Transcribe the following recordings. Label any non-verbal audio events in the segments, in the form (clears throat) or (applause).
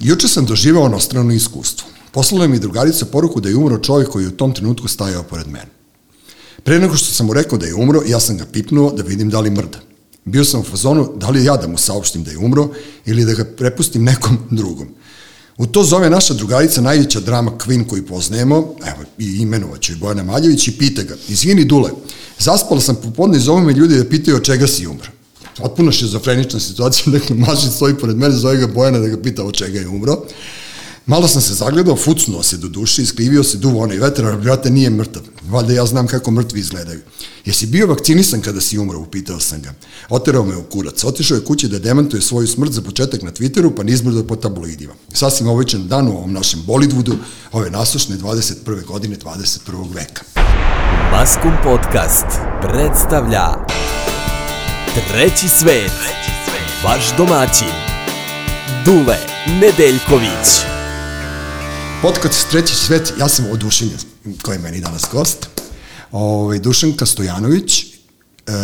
Juče sam doživao onostrano iskustvo. Poslala mi drugarica poruku da je umro čovjek koji je u tom trenutku stajao pored mene. Pre nego što sam mu rekao da je umro, ja sam ga pipnuo da vidim da li mrda. Bio sam u fazonu da li ja da mu saopštim da je umro ili da ga prepustim nekom (laughs) drugom. U to zove naša drugarica najveća drama Queen koju poznajemo, evo i imenovaću i Bojana Maljević i pita ga, izvini Dule, zaspala sam popodne i zove me ljudi da pitaju od čega si umro. Potpuno šizofrenična situacija, (laughs) dakle Mašić stoji pored mene, zove ga Bojana da ga pita od čega je umro. Malo sam se zagledao, fucnuo se do duše, iskrivio se duvo onaj vetar, brate nije mrtav. Valjda ja znam kako mrtvi izgledaju. Jesi bio vakcinisan kada si umro, upitao sam ga. Oterao me u kurac. Otišao je kući da demantuje svoju smrt za početak na Twitteru, pa nizbrdo po tabloidima. Sasvim ovećan dan u ovom našem Bollywoodu, ove nasušne 21. godine 21. veka. Maskum Podcast predstavlja Treći svet, vaš domaćin, Dule Nedeljković. Podcast Treći svet, ja sam odušenja koji je meni danas gost. Ovaj, Dušanka Stojanović, uh,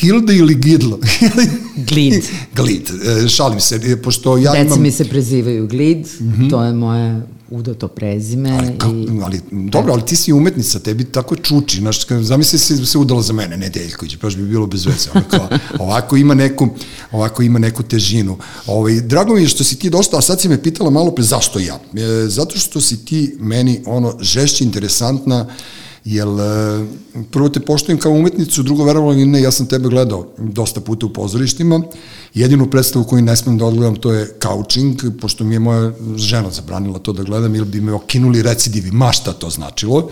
Gilda ili Gidlo? (laughs) Glid. Glid, uh, šalim se, pošto ja Deci imam... mi se prezivaju Glid, mm -hmm. to je moje udato prezime. Ali, kako, i... ali, dobro, ali ti si umetnica, tebi tako čuči, znaš, zamisli se se udala za mene, Nedeljković, baš bi bilo bez veze, ono kao, (laughs) ovako ima neku, ovako ima neku težinu. Ovaj, drago mi je što si ti došla, a sad si me pitala malo pre zašto ja. E, zato što si ti meni ono žešće interesantna, Jel, e, prvo te poštujem kao umetnicu, drugo verovalo ili ne, ja sam tebe gledao dosta puta u pozorištima. Jedinu predstavu koju ne smem da odgledam to je couching, pošto mi je moja žena zabranila to da gledam ili bi me okinuli recidivi, ma šta to značilo.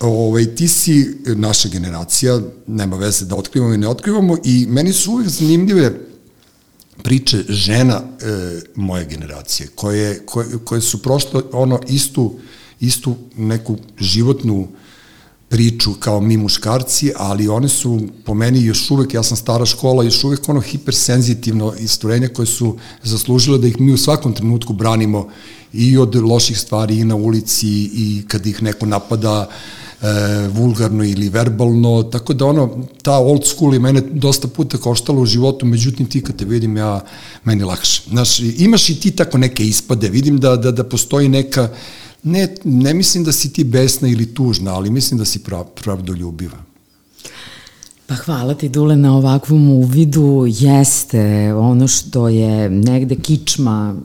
Ovaj, ti si naša generacija, nema veze da otkrivamo i ne otkrivamo i meni su uvijek zanimljive priče žena e, moje generacije, koje, koje, koje su prošle ono istu, istu neku životnu priču kao mi muškarci, ali one su po meni još uvek, ja sam stara škola, još uvek ono hipersenzitivno istorenje koje su zaslužile da ih mi u svakom trenutku branimo i od loših stvari i na ulici i kad ih neko napada e, vulgarno ili verbalno, tako da ono, ta old school je mene dosta puta koštala u životu, međutim ti kad te vidim ja, meni lakše. Znaš, imaš i ti tako neke ispade, vidim da, da, da postoji neka Ne, ne mislim da si ti besna ili tužna, ali mislim da si prav, pravdoljubiva. Pa hvala ti Dule na ovakvom uvidu. Jeste ono što je negde kičma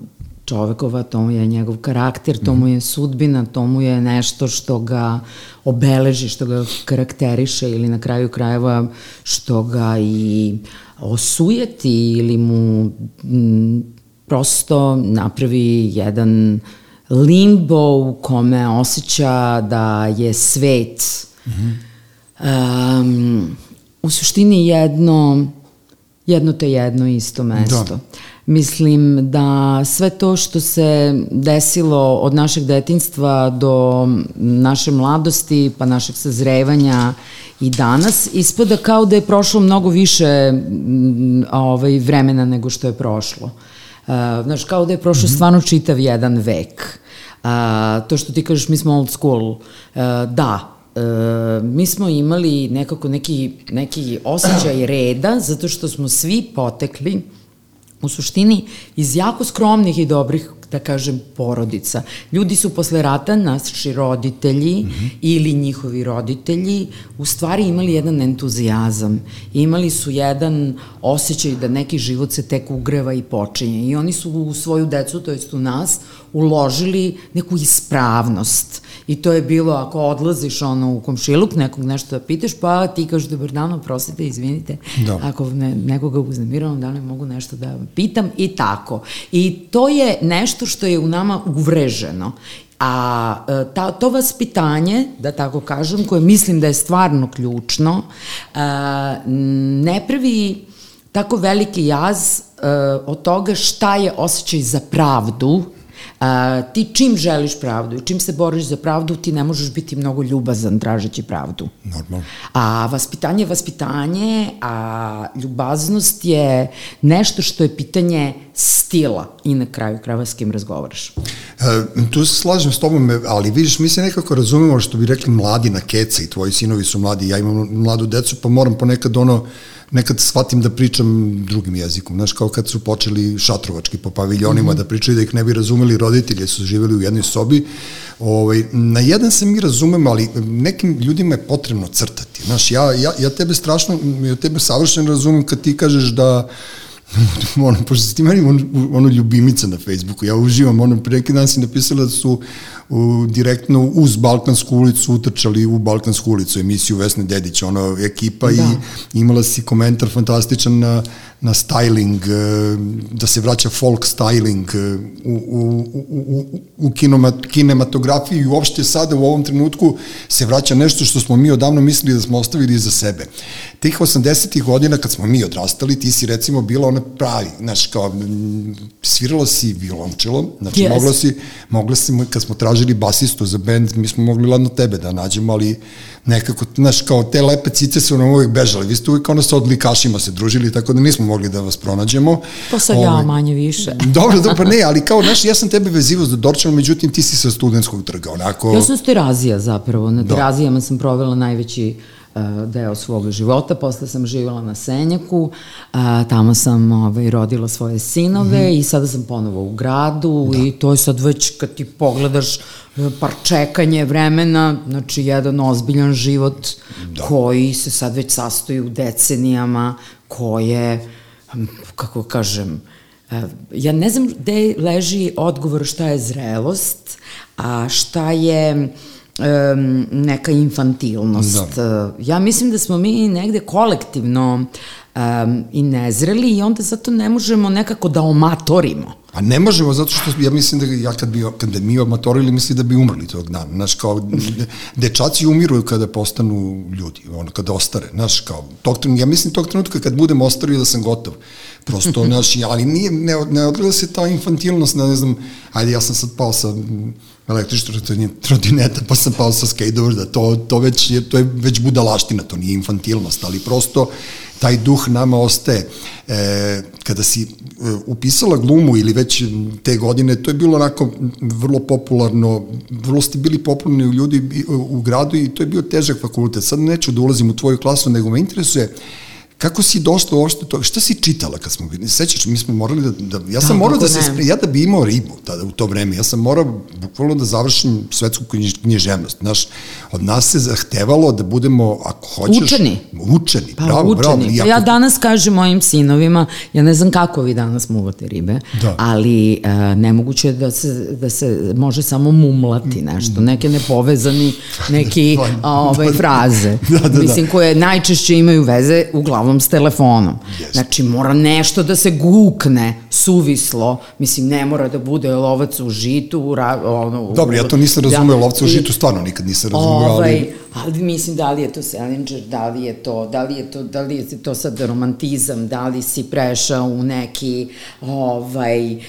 čovekova, to mu je njegov karakter, to mu je sudbina, to mu je nešto što ga obeleži, što ga karakteriše ili na kraju krajeva što ga i osujeti ili mu m, prosto napravi jedan uh, limbo u kome osjeća da je svet mm -hmm. um, u suštini jedno jedno te jedno isto mesto. Da. Mislim da sve to što se desilo od našeg detinstva do naše mladosti, pa našeg sazrevanja i danas, ispada kao da je prošlo mnogo više ovaj, vremena nego što je prošlo. Uh, Uh, znaš, kao da je prošao mm -hmm. stvarno čitav jedan vek. Uh, to što ti kažeš, mi smo old school. Uh, da, Uh, mi smo imali nekako neki, neki osjećaj (clears throat) reda zato što smo svi potekli u suštini iz jako skromnih i dobrih da kažem, porodica. Ljudi su posle rata, naši roditelji mm -hmm. ili njihovi roditelji, u stvari imali jedan entuzijazam. Imali su jedan osjećaj da neki život se tek ugreva i počinje. I oni su u svoju decu, to jest u nas, uložili neku ispravnost. I to je bilo ako odlaziš ono u komšiluk, nekog nešto da pitaš, pa ti kažeš dobar dan, oprostite, izvinite, da. ako ne, nekoga uznemiram, da li mogu nešto da pitam i tako. I to je nešto što je u nama uvreženo. A e, ta, to vaspitanje, da tako kažem, koje mislim da je stvarno ključno, e, ne pravi tako veliki jaz e, od toga šta je osjećaj za pravdu, A, ti čim želiš pravdu i čim se boriš za pravdu, ti ne možeš biti mnogo ljubazan tražeći pravdu. Normalno. A vaspitanje je vaspitanje, a ljubaznost je nešto što je pitanje stila i na kraju krava s kim razgovaraš. E, tu se slažem s tobom, ali vidiš, mi se nekako razumemo što bi rekli mladi na keca i tvoji sinovi su mladi, ja imam mladu decu, pa moram ponekad ono nekad shvatim da pričam drugim jezikom. Znaš, kao kad su počeli šatrovački po paviljonima mm -hmm. da pričaju da ih ne bi razumeli roditelji, su živeli u jednoj sobi. Ovaj, na jedan se mi razumem, ali nekim ljudima je potrebno crtati. Znaš, ja, ja, ja tebe strašno, ja tebe savršeno razumem kad ti kažeš da (laughs) ono, pošto si ti meni ono, ono ljubimica na Facebooku, ja uživam, ono, pre neki dan si napisala da su direktno uz Balkansku ulicu utrčali u Balkansku ulicu emisiju Vesne Dedić, ono, ekipa da. i imala si komentar fantastičan na, na styling, e, da se vraća folk styling e, u, u, u, u, u kinematografiji i uopšte sada u ovom trenutku se vraća nešto što smo mi odavno mislili da smo ostavili za sebe. Tih 80. godina kad smo mi odrastali, ti si recimo bila ona pravi, znaš, kao svirala si violončelo, znači yes. mogla si, mogla si, kad smo tražili basistu za bend, mi smo mogli ladno tebe da nađemo, ali nekako, znaš, kao te lepe cice su nam uvijek bežali. Vi ste uvijek ono sa odlikašima se družili, tako da nismo mogli da vas pronađemo. To sam ja ovaj, manje više. (laughs) dobro, dobro, pa ne, ali kao, znaš, ja sam tebe vezivo za Dorčan, međutim, ti si sa studentskog trga, onako... Ja sam s terazija zapravo, na da. terazijama sam provela najveći deo svog života. Posle sam živjela na Senjaku, a, tamo sam ovaj, rodila svoje sinove mm -hmm. i sada sam ponovo u gradu da. i to je sad već kad ti pogledaš par čekanje vremena, znači jedan ozbiljan život da. koji se sad već sastoji u decenijama, koje, kako kažem, ja ne znam gde leži odgovor šta je zrelost, a šta je um, neka infantilnost. Da. Ja mislim da smo mi negde kolektivno um, i nezreli i onda zato ne možemo nekako da omatorimo. A ne možemo, zato što ja mislim da ja kad bi, kad bi mi omatorili, misli da bi umrli tog dana. Znaš, kao, dečaci umiruju kada postanu ljudi, ono, kada ostare. Znaš, kao, tog, ja mislim tog trenutka kad budem ostario da sam gotov. Prosto, (laughs) znaš, ali nije, ne, ne odgleda se ta infantilnost, ne znam, ajde, ja sam sad pao sa električna trotineta, pa sam pao sa skateboarda, to, to, već je, to je već budalaština, to nije infantilnost, ali prosto taj duh nama ostaje. E, kada si e, upisala glumu ili već te godine, to je bilo onako vrlo popularno, vrlo ste bili popularni u ljudi u gradu i to je bio težak fakultet. Sad neću da ulazim u tvoju klasu, nego me interesuje Kako si došla uopšte to? Šta si čitala kad smo bili? Sećaš, mi smo morali da, da ja sam da, morao da se, spre, ja da bi imao ribu tada u to vreme, ja sam morao bukvalno da završim svetsku književnost. Znaš, od nas se zahtevalo da budemo, ako hoćeš... Učeni. Učeni, pa, bravo, učeni. bravo. Pa ja danas kažem mojim sinovima, ja ne znam kako vi danas muvate ribe, da. ali uh, nemoguće da se, da se može samo mumlati nešto, neke nepovezani, (laughs) neki da, ovaj, fraze, (laughs) da, da, da. mislim, koje najčešće imaju veze uglavnom s telefonom. Yes. Znači, mora nešto da se gukne suvislo, mislim, ne mora da bude lovac u žitu, u, ono, Dobro, ja to nisam razumeo, da, lovac u žitu stvarno nikad nisam razumeo, ovaj, ali ali mislim da li je to Salinger, da li je to, da li je to, da li je to sad romantizam, da li si prešao u neki, ovaj, uh,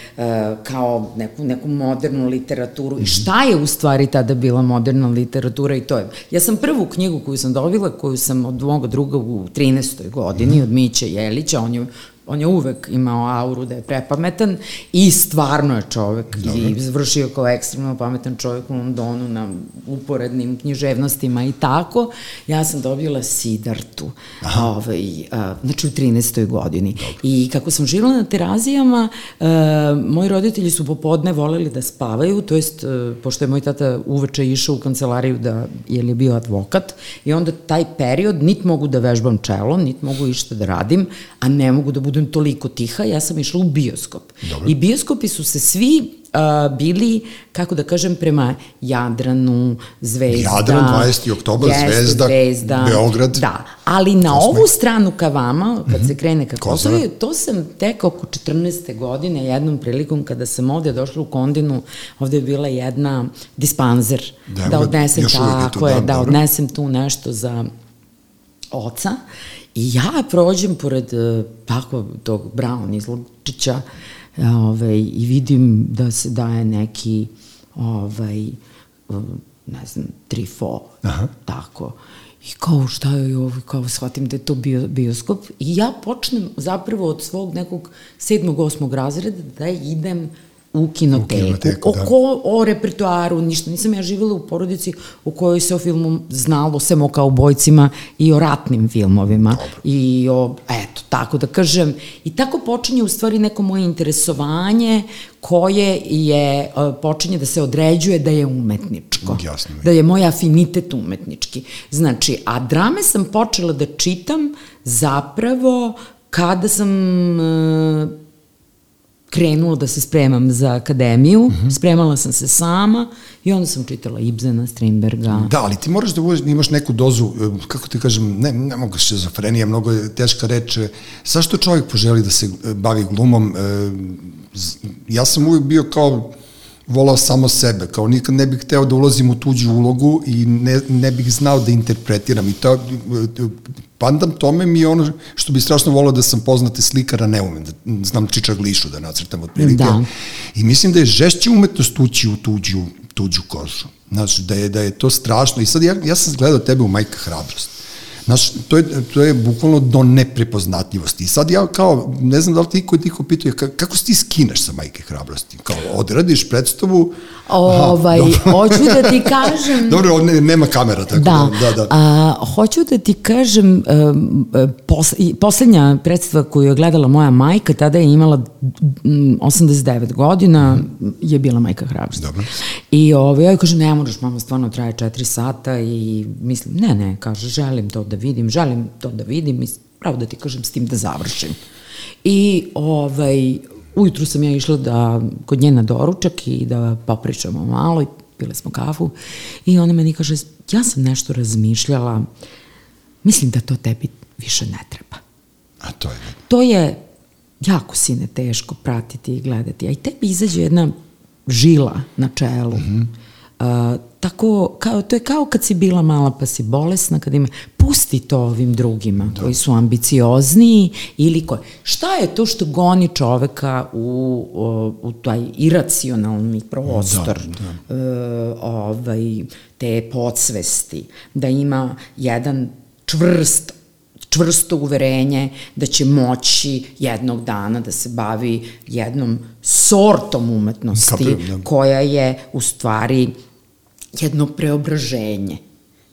kao neku, neku modernu literaturu mm -hmm. i šta je u stvari tada bila moderna literatura i to je. Ja sam prvu knjigu koju sam dobila, koju sam od moga druga u 13. godini, mm -hmm. od Miće Jelića, on je on je uvek imao auru da je prepametan i stvarno je čovek Dobre. i završio kao ekstremno pametan čovek u Londonu na uporednim književnostima i tako. Ja sam dobila Sidartu, Aha. ovaj, a, znači u 13. godini. Dobre. I kako sam živjela na terazijama, a, moji roditelji su popodne voleli da spavaju, to jest, a, pošto je moj tata uveče išao u kancelariju da je li bio advokat i onda taj period nit mogu da vežbam čelo, nit mogu išta da radim, a ne mogu da budu budem toliko tiha, ja sam išla u bioskop. Dobro. I bioskopi su se svi uh, bili, kako da kažem, prema Jadranu, Zvezda. Jadran, 20. oktober, Zvezda, Zvezda, Beograd. Da, ali na Kosme. ovu stranu ka vama, kad mm -hmm. se krene ka Kosovo, to sam tek oko 14. godine, jednom prilikom kada sam ovde došla u Kondinu, ovde je bila jedna dispanzer, da, da odnesem tako je, da, da odnesem tu nešto za oca I ja prođem pored e, tako tog Brown izločića ovaj, i vidim da se daje neki ovaj, ne znam, trifo, Aha. tako. I kao šta je ovo, kao shvatim da je to bio, bioskop. I ja počnem zapravo od svog nekog sedmog, osmog razreda da idem u kinoteku. U kinoteku, o, da. ko, o repertoaru, ništa. Nisam ja živjela u porodici u kojoj se o filmu znalo sem o kaubojcima i o ratnim filmovima. Dobro. I o, eto, tako da kažem. I tako počinje u stvari neko moje interesovanje koje je, e, počinje da se određuje da je umetničko. Jasno. Da je moj afinitet umetnički. Znači, a drame sam počela da čitam zapravo kada sam e, krenula da se spremam za akademiju, mm -hmm. spremala sam se sama i onda sam čitala Ibsena, Strindberga. Da, ali ti moraš da budeš, imaš neku dozu, e, kako ti kažem, ne, ne mogu šizofrenija, mnogo je teška reč. e, Zašto čovjek poželi da se e, bavi glumom? E, Ja sam uvijek bio kao volao samo sebe, kao nikad ne bih hteo da ulazim u tuđu ulogu i ne, ne bih znao da interpretiram i to, pandam tome mi je ono što bi strašno volao da sam poznate slikara, ne umem, da znam čiča glišu da nacrtam otprilike. Da. I mislim da je žešće umetnost ući u tuđu, tuđu kožu. Znaš, da je, da je to strašno. I sad ja, ja sam gledao tebe u Majka hrabrost. Znaš, to je, to je bukvalno do neprepoznatljivosti. I sad ja kao, ne znam da li ti iko ti ko pituje, ka- kako se ti skineš sa majke hrabrosti? Kao, odradiš predstavu... Ovaj, dobro. (laughs) hoću da ti (laughs) kažem... Dobro, ovdje nema kamera, tako da, Da, da, da. A, hoću da ti kažem, pos, poslednja predstava koju je gledala moja majka, tada je imala mm, 89 godina, je bila majka hrabrosti. Dobro. I ovaj, ja joj kažem, ne moraš, mama, stvarno traje 4 sata i mislim, ne, ne, kaže, želim to da vidim, želim to da vidim i pravo da ti kažem s tim da završim. I ovaj, ujutru sam ja išla da, kod nje na doručak i da popričamo malo i pile smo kafu i ona meni kaže, ja sam nešto razmišljala, mislim da to tebi više ne treba. A to je... To je jako sine teško pratiti i gledati, a i tebi izađe jedna žila na čelu. Mm -hmm. Uh, tako, kao, to je kao kad si bila mala pa si bolesna, kad ima, pusti to ovim drugima da. koji su ambiciozniji ili koji, šta je to što goni čoveka u, u, u taj iracionalni prostor da, da. Uh, ovaj, te podsvesti, da ima jedan čvrst čvrsto uverenje da će moći jednog dana da se bavi jednom sortom umetnosti Kapiram, da. koja je u stvari jedno preobraženje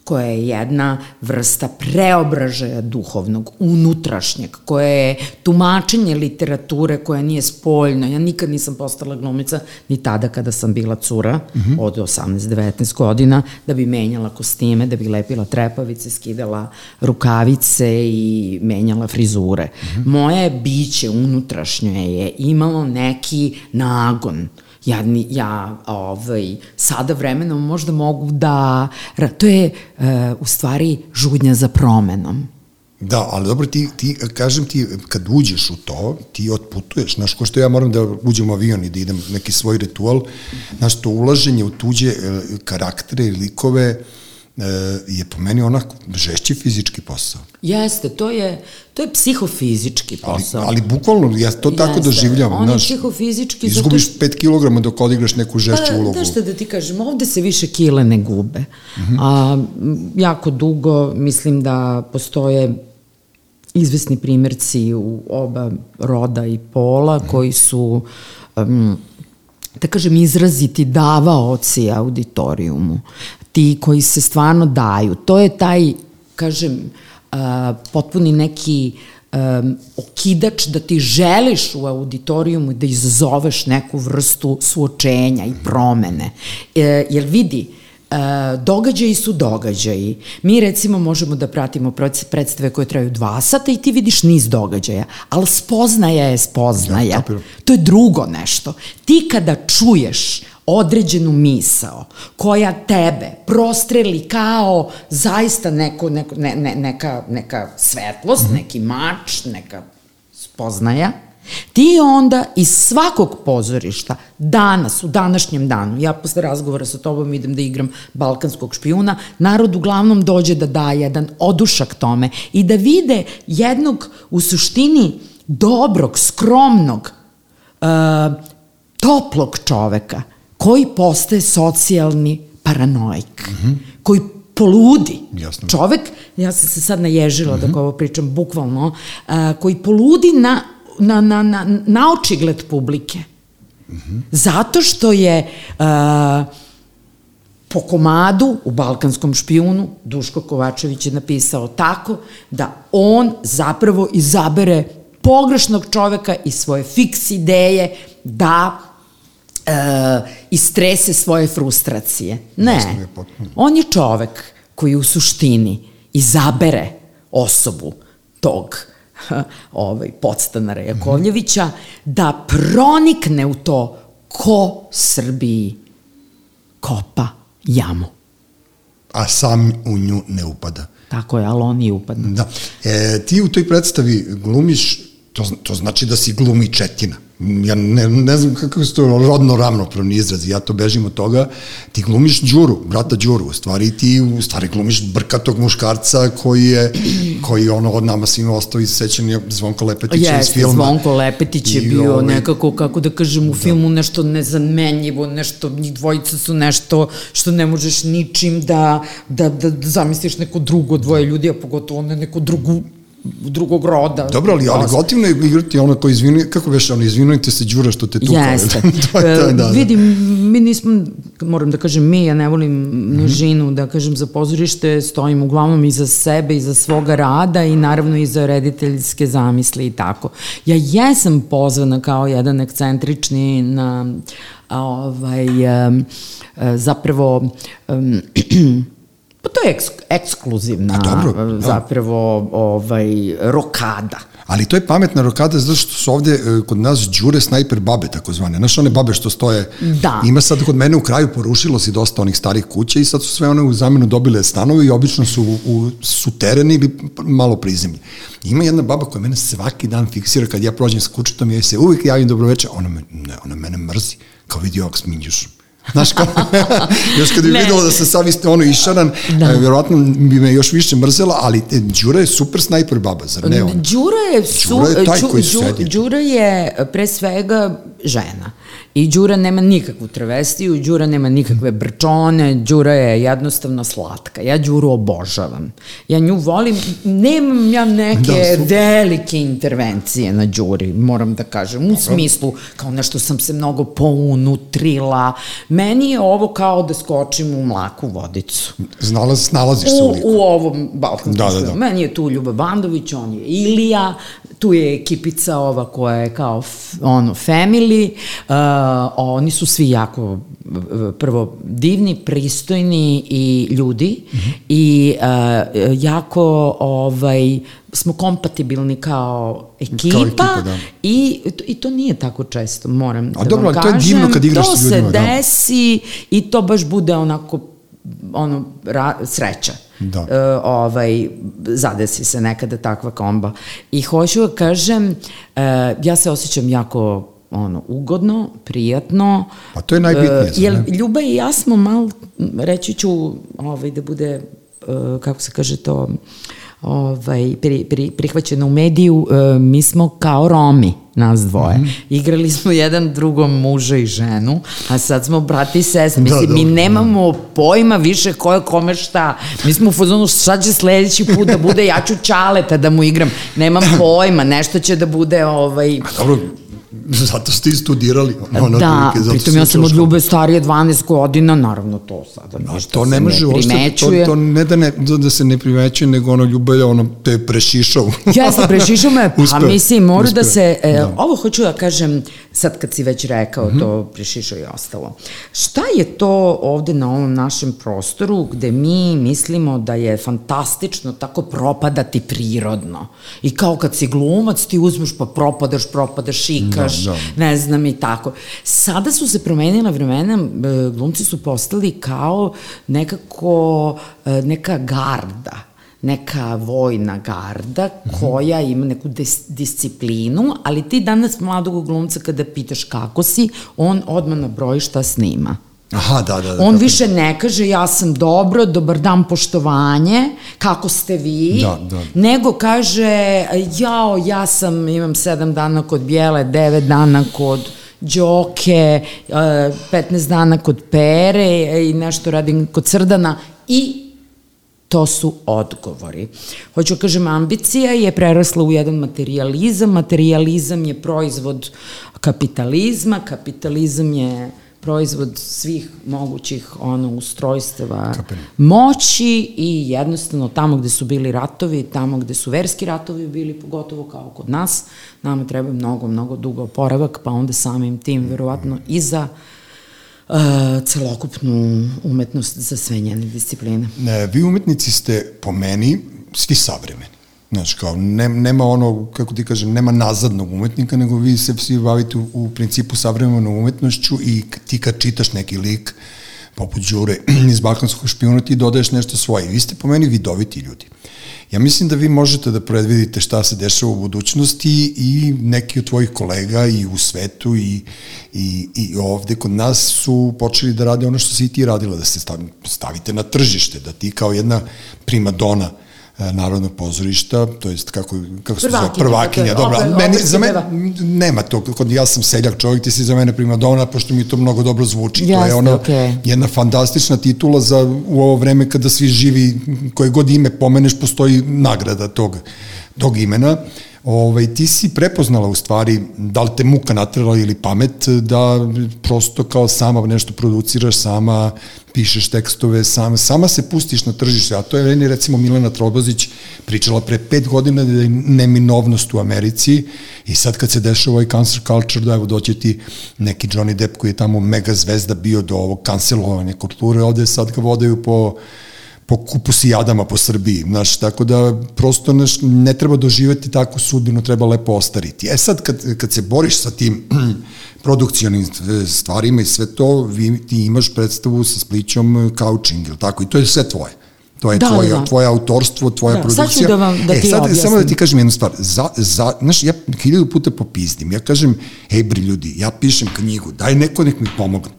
koja je jedna vrsta preobražaja duhovnog, unutrašnjeg, koja je tumačenje literature koja nije spoljno. Ja nikad nisam postala glumica ni tada kada sam bila cura mm -hmm. od 18-19 godina da bi menjala kostime, da bi lepila trepavice, skidala rukavice i menjala frizure. Mm -hmm. Moje biće unutrašnje je imalo neki nagon ja, ja ovaj, sada vremenom možda mogu da, to je uh, u stvari žudnja za promenom. Da, ali dobro, ti, ti, kažem ti, kad uđeš u to, ti otputuješ, znaš, ko što ja moram da uđem u avion i da idem neki svoj ritual, znaš, to ulaženje u tuđe e, karaktere i likove e, je po meni onako žešći fizički posao. Jeste, to je, to je psihofizički posao. Ali, ali bukvalno, ja to tako Jeste. doživljavam. On je znaš, psihofizički Izgubiš što- 5 kg dok odigraš neku žešću Pa, ulogu. Znaš šta da ti kažem, ovde se više kile ne gube. Mm -hmm. A, jako dugo mislim da postoje izvesni primjerci u oba roda i pola koji su um, da kažem, izraziti davaoci auditorijumu. Ti koji se stvarno daju. To je taj, kažem, uh, potpuni neki um, okidač da ti želiš u auditorijumu da izazoveš neku vrstu suočenja i promene. E, jer vidi, E, događaji su događaji. Mi recimo možemo da pratimo preds- predstave koje traju dva sata i ti vidiš niz događaja, ali spoznaja je spoznaja. Ja, kapiram. To je drugo nešto. Ti kada čuješ određenu misao koja tebe prostreli kao zaista neko, neko, ne, ne, neka, neka svetlost, mm -hmm. neki mač, neka spoznaja, ti onda iz svakog pozorišta, danas, u današnjem danu, ja posle razgovora sa tobom idem da igram balkanskog špijuna, narod uglavnom dođe da da jedan odušak tome i da vide jednog u suštini dobrog, skromnog, uh, toplog čoveka koji postaje socijalni paranoik, mm -hmm. koji poludi. Jasno. Čovek, ja sam se sad naježila mm -hmm. dok ovo pričam, bukvalno, uh, koji poludi na, na, na, na, na očigled publike. Mm -hmm. Zato što je uh, po komadu u Balkanskom špijunu Duško Kovačević je napisao tako da on zapravo izabere pogrešnog čoveka i svoje fiks ideje da e, istrese svoje frustracije. Ne, on je čovek koji u suštini izabere osobu tog (laughs) ovaj, podstanara Jakovljevića da pronikne u to ko Srbiji kopa jamu. A sam u nju ne upada. Tako je, ali on i upadne. Da. E, ti u toj predstavi glumiš, to, to znači da si glumi četina ja ne, ne znam kako su to rodno ravnopravni izrazi, ja to bežim od toga, ti glumiš Đuru, brata Đuru, u stvari ti u stvari glumiš brkatog muškarca koji je, koji ono od nama svima ostao iz sećanja Zvonko Lepetića Jeste, iz filma. Zvonko Lepetić je I bio ovaj, nekako, kako da kažem, u da. filmu nešto nezamenljivo, nešto, njih dvojica su nešto što ne možeš ničim da, da, da, da zamisliš neko drugo dvoje ljudi, a pogotovo ne neko drugu drugog roda. Dobro, ali, ali gotivno je igrati ono ko izvinu, kako veš, ono, izvinujte se Đura što te tukao. Jeste. (laughs) to je to, da, da. Vidim, mi nismo, moram da kažem mi, ja ne volim mm -hmm. da kažem za pozorište, stojim uglavnom iza sebe, iza svoga rada i naravno iza rediteljske zamisli i tako. Ja jesam pozvana kao jedan ekscentrični na ovaj, um, zapravo um, Pa to je eks, ekskluzivna dobro, da. zapravo ovaj, rokada. Ali to je pametna rokada zato što su ovde e, kod nas džure snajper babe takozvane. Znaš one babe što stoje. Da. Ima sad kod mene u kraju porušilo se dosta onih starih kuća i sad su sve one u zamenu dobile stanove i obično su u, u sutereni ili malo prizemlji. Ima jedna baba koja mene svaki dan fiksira kad ja prođem sa kućetom i ja se uvijek javim dobroveče, ona, me, ne, ona mene mrzi kao vidi ovak s minjušom. Znaš kao, (laughs) još kad bi ne. videla da sam sad isto ono išaran, da. E, vjerojatno bi me još više mrzela, ali e, Đura je super snajper baba, zar ne on? Đura je, su, Đura je taj koji su sedi. Đura je pre svega žena. I Đura nema nikakvu travestiju, Đura nema nikakve brčone, Đura je jednostavno slatka. Ja Đuru obožavam. Ja nju volim, nemam ja neke da, velike intervencije na Đuri, moram da kažem, u smislu kao nešto sam se mnogo pounutrila. Meni je ovo kao da skočim u mlaku vodicu. Znalaz, snalaziš se u, u ovom balkanskom da, da, da. Meni je tu Ljuba Bandović, on je Ilija, tu je ekipica ova koja je kao ono family, uh, oni su svi jako prvo divni, pristojni i ljudi mm -hmm. i uh, jako ovaj smo kompatibilni kao ekipa, kao ekipa da. i, i to nije tako često, moram A da dobro, vam kažem. to je divno kad igraš to sa ljudima. To se desi da. i to baš bude onako ono, ra, sreća. Da. Uh, ovaj, zadesi se nekada takva komba. I hoću da kažem, uh, ja se osjećam jako ono, ugodno, prijatno. Pa to je najbitnije. Jer Ljuba i ja smo mal, reći ću, ovaj, da bude, uh, kako se kaže to, ovaj, pri, pri, prihvaćeno u mediju, uh, mi smo kao Romi nas dvoje. Mm -hmm. Igrali smo jedan drugom muža i ženu, a sad smo brati i sest. Mislim, da, mi nemamo da. pojma više ko je kome šta. Mi smo u fazonu šta će sledeći put da bude, ja ću čaleta da mu igram. Nemam (clears throat) pojma, nešto će da bude ovaj... A dobro, (laughs) Zato ste i studirali. Ono, da, zato pritom ja sam od Ljube starije 12 godina, naravno to sada no, to ne može ne to, to ne da, ne da se ne primećuje, nego ono Ljube je ono te je prešišao. (laughs) ja sam prešišao me, pa mislim, mora da se, e, da. ovo hoću da kažem, sad kad si već rekao mm -hmm. to prešišao i ostalo. Šta je to ovde na ovom našem prostoru gde mi mislimo da je fantastično tako propadati prirodno? I kao kad si glumac ti uzmeš pa propadaš, propadaš, šikaš, da, da. ne znam i tako. Sada su se promenila vremena, e, glumci su postali kao nekako e, neka garda neka vojna garda koja ima neku dis disciplinu, ali ti danas mladog glumca kada pitaš kako si, on odmah nabroji šta snima. Aha, da, da, da. On više ne kaže ja sam dobro, dobar dan, poštovanje, kako ste vi, da, da. nego kaže jao, ja sam, imam sedam dana kod Bijele, devet dana kod Đoke, 15 dana kod Pere i nešto radim kod Srdana i to su odgovori. Hoću da kažem, ambicija je prerasla u jedan materializam, materializam je proizvod kapitalizma, kapitalizam je proizvod svih mogućih ono ustrojstava Kapem. moći i jednostavno tamo gde su bili ratovi, tamo gde su verski ratovi bili, pogotovo kao kod nas, nama treba mnogo, mnogo dugo oporavak, pa onda samim tim verovatno i za uh, celokupnu umetnost za sve njene discipline. Ne, vi umetnici ste, po meni, svi savremeni. Znači, kao, ne, nema ono, kako ti kažem, nema nazadnog umetnika, nego vi se svi bavite u, u principu savremenom umetnošću i ti kad čitaš neki lik, poput Đure (clears throat) iz Balkanskog špijuna, ti dodaješ nešto svoje. Vi ste po meni vidoviti ljudi. Ja mislim da vi možete da predvidite šta se dešava u budućnosti i neki od tvojih kolega i u svetu i, i, i ovde kod nas su počeli da rade ono što si i ti radila, da se stav- stavite na tržište, da ti kao jedna primadona e, Narodnog pozorišta, to jest kako, kako se zove, Prvakinja, dakle, dobro, opet- meni, opet za mene, nema to, kod ja sam seljak čovjek, ti si za mene primadona, pošto mi to mnogo dobro zvuči, to je ono, okej. jedna fantastična titula za u ovo vreme kada svi živi, koje god ime pomeneš, postoji nagrada tog, tog imena. Ovaj, ti si prepoznala u stvari, da li te muka natrela ili pamet, da prosto kao sama nešto produciraš, sama pišeš tekstove, sama, sama se pustiš na tržište, a to je meni recimo Milena Trobozić pričala pre pet godina da je neminovnost u Americi i sad kad se dešava ovaj cancer culture, da evo doće ti neki Johnny Depp koji je tamo mega zvezda bio do ovog kancelovanja kulture, ovde sad ga vodaju po po kupusijadama po Srbiji, znaš, tako da prosto naš, ne treba doživeti takvu sudbinu, treba lepo ostariti. E sad, kad, kad se boriš sa tim (clears throat) produkcionim stvarima i sve to, vi, ti imaš predstavu sa splićom couching, ili tako, i to je sve tvoje. To je Da, tvoje, da. tvoje autorstvo, tvoja Da, sad ću produkcija. da vam- da e, ti sad, samo da objasnim. ti kažem jednu stvar. Za, za, znaš, ja hiljadu puta popizdim. Ja kažem, ej bri ljudi, ja pišem knjigu, daj neko nek mi pomogne.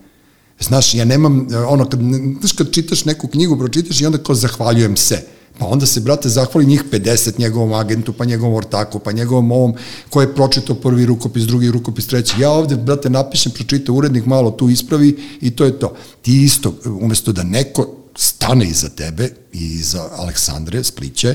Znaš, ja nemam, ono, kad, znaš, kad čitaš neku knjigu, pročitaš i onda kao zahvaljujem se. Pa onda se, brate, zahvali njih 50 njegovom agentu, pa njegovom ortaku, pa njegovom ovom ko je pročitao prvi rukopis, drugi rukopis, treći. Ja ovde, brate, napišem, pročita urednik, malo tu ispravi i to je to. Ti isto, umesto da neko stane iza tebe i iza Aleksandre Spliće,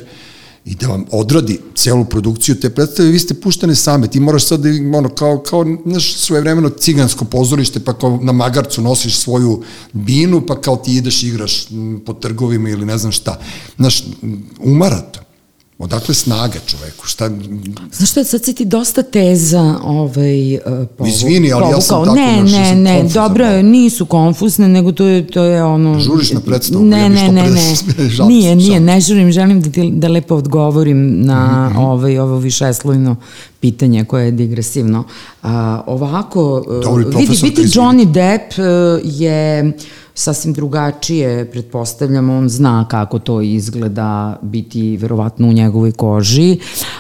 i da vam odradi celu produkciju te predstave, vi ste puštene same, ti moraš sad, da, ono, kao, kao znaš, svoje vremeno cigansko pozorište, pa kao na magarcu nosiš svoju binu, pa kao ti ideš igraš po trgovima ili ne znam šta. Znaš, umara to. Odakle snaga čoveku? Šta, Znaš šta, sad si ti dosta teza ovaj, uh, povu, Izvini, ali ja sam povukao. tako, Ne, znaš, ja ne, sam ne, konfuzan dobro, je, nisu konfuzne, nego to je, to je ono... Žuriš na predstavu, Ne, ne, što ne, da ne, (laughs) nije, nije, ne žurim, želim da, ti, da lepo odgovorim na Mhm, ovaj, ovo višeslojno pitanje koje je digresivno. A, ovako, uh, Dobro, i vidi, biti. Johnny Depp uh, je sasvim drugačije, pretpostavljam, on zna kako to izgleda biti verovatno u njegovoj koži.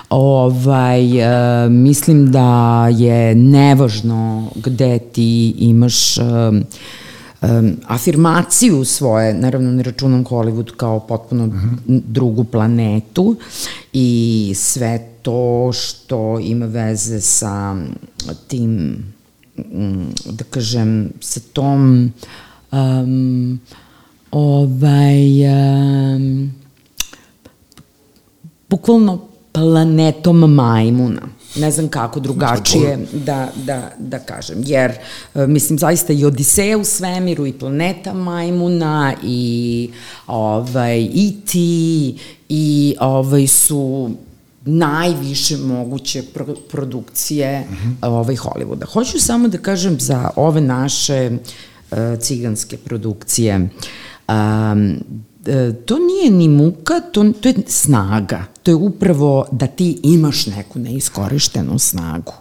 Ovaj, e, mislim da je nevažno gde ti imaš e, um, afirmaciju svoje, naravno ne računam Hollywood kao potpuno uh -huh. drugu planetu i sve to što ima veze sa tim, mm, da kažem, sa tom um, ovaj um, bukvalno planetom majmuna. Ne znam kako drugačije da, da, da kažem. Jer, e, mislim, zaista i Odiseja u svemiru i planeta majmuna i ovaj, i ti i ovaj, su najviše moguće pro produkcije uh -huh. ovaj, Hollywooda. Hoću samo da kažem za ove naše uh, ciganske produkcije um, to nije ni muka, to, to je snaga. To je upravo da ti imaš neku neiskorištenu snagu.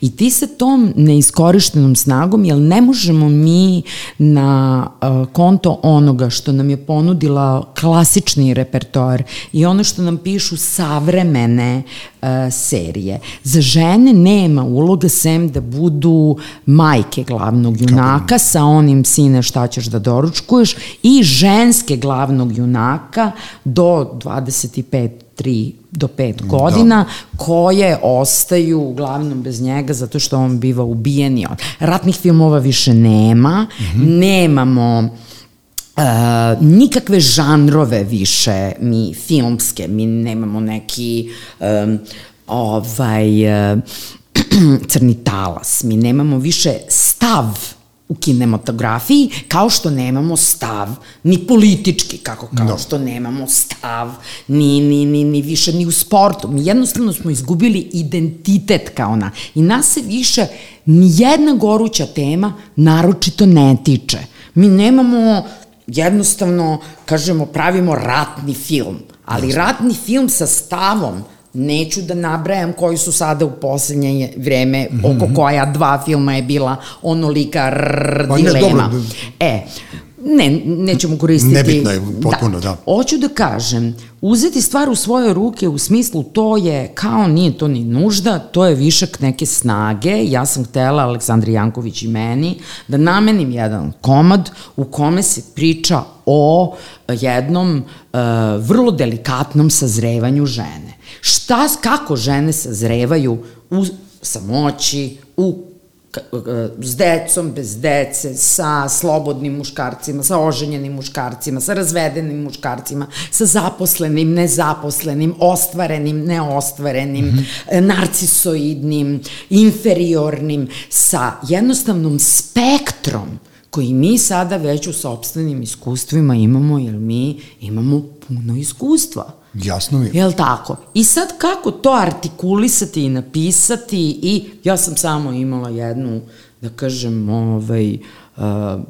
I ti sa tom neiskorištenom snagom, jer ne možemo mi na uh, konto onoga što nam je ponudila klasični repertoar i ono što nam pišu savremene uh, serije. Za žene nema uloga sem da budu majke glavnog junaka sa onim sine šta ćeš da doručkuješ i ženske glavnog junaka do 25 3 do 5 godina da. koje ostaju uglavnom bez njega zato što on biva ubijen i on. Ratnih filmova više nema, mm -hmm. nemamo Uh, nikakve žanrove više mi filmske, mi nemamo neki um, ovaj uh, (clears throat) crni talas, mi nemamo više stav u kinematografiji, kao što nemamo stav ni politički, kako kao no. što nemamo stav ni, ni, ni, ni više ni u sportu. Mi jednostavno smo izgubili identitet kao ona. I nas se više ni jedna goruća tema naročito ne tiče. Mi nemamo jednostavno, kažemo, pravimo ratni film, ali ratni film sa stavom, Neću da nabrajam koji su sada u poslednje vreme, mm -hmm. oko koja dva filma je bila onolika rrr, pa, dilema. Ne, dobro. E, ne, nećemo koristiti... Nebitno je, potpuno, da. da. Hoću da kažem, uzeti stvar u svoje ruke u smislu to je, kao nije to ni nužda, to je višak neke snage. Ja sam htela, Aleksandri Janković i meni, da namenim jedan komad u kome se priča o jednom uh, vrlo delikatnom sazrevanju žene. Šta, kako žene sazrevaju u samoći, u s decom, bez dece, sa slobodnim muškarcima, sa oženjenim muškarcima, sa razvedenim muškarcima, sa zaposlenim, nezaposlenim, ostvarenim, neostvarenim, mm -hmm. narcisoidnim, inferiornim, sa jednostavnom spektrom koji mi sada već u sobstvenim iskustvima imamo, jer mi imamo puno iskustva. Jasno mi je. Jel tako? I sad kako to artikulisati i napisati i ja sam samo imala jednu, da kažem, ovaj, uh,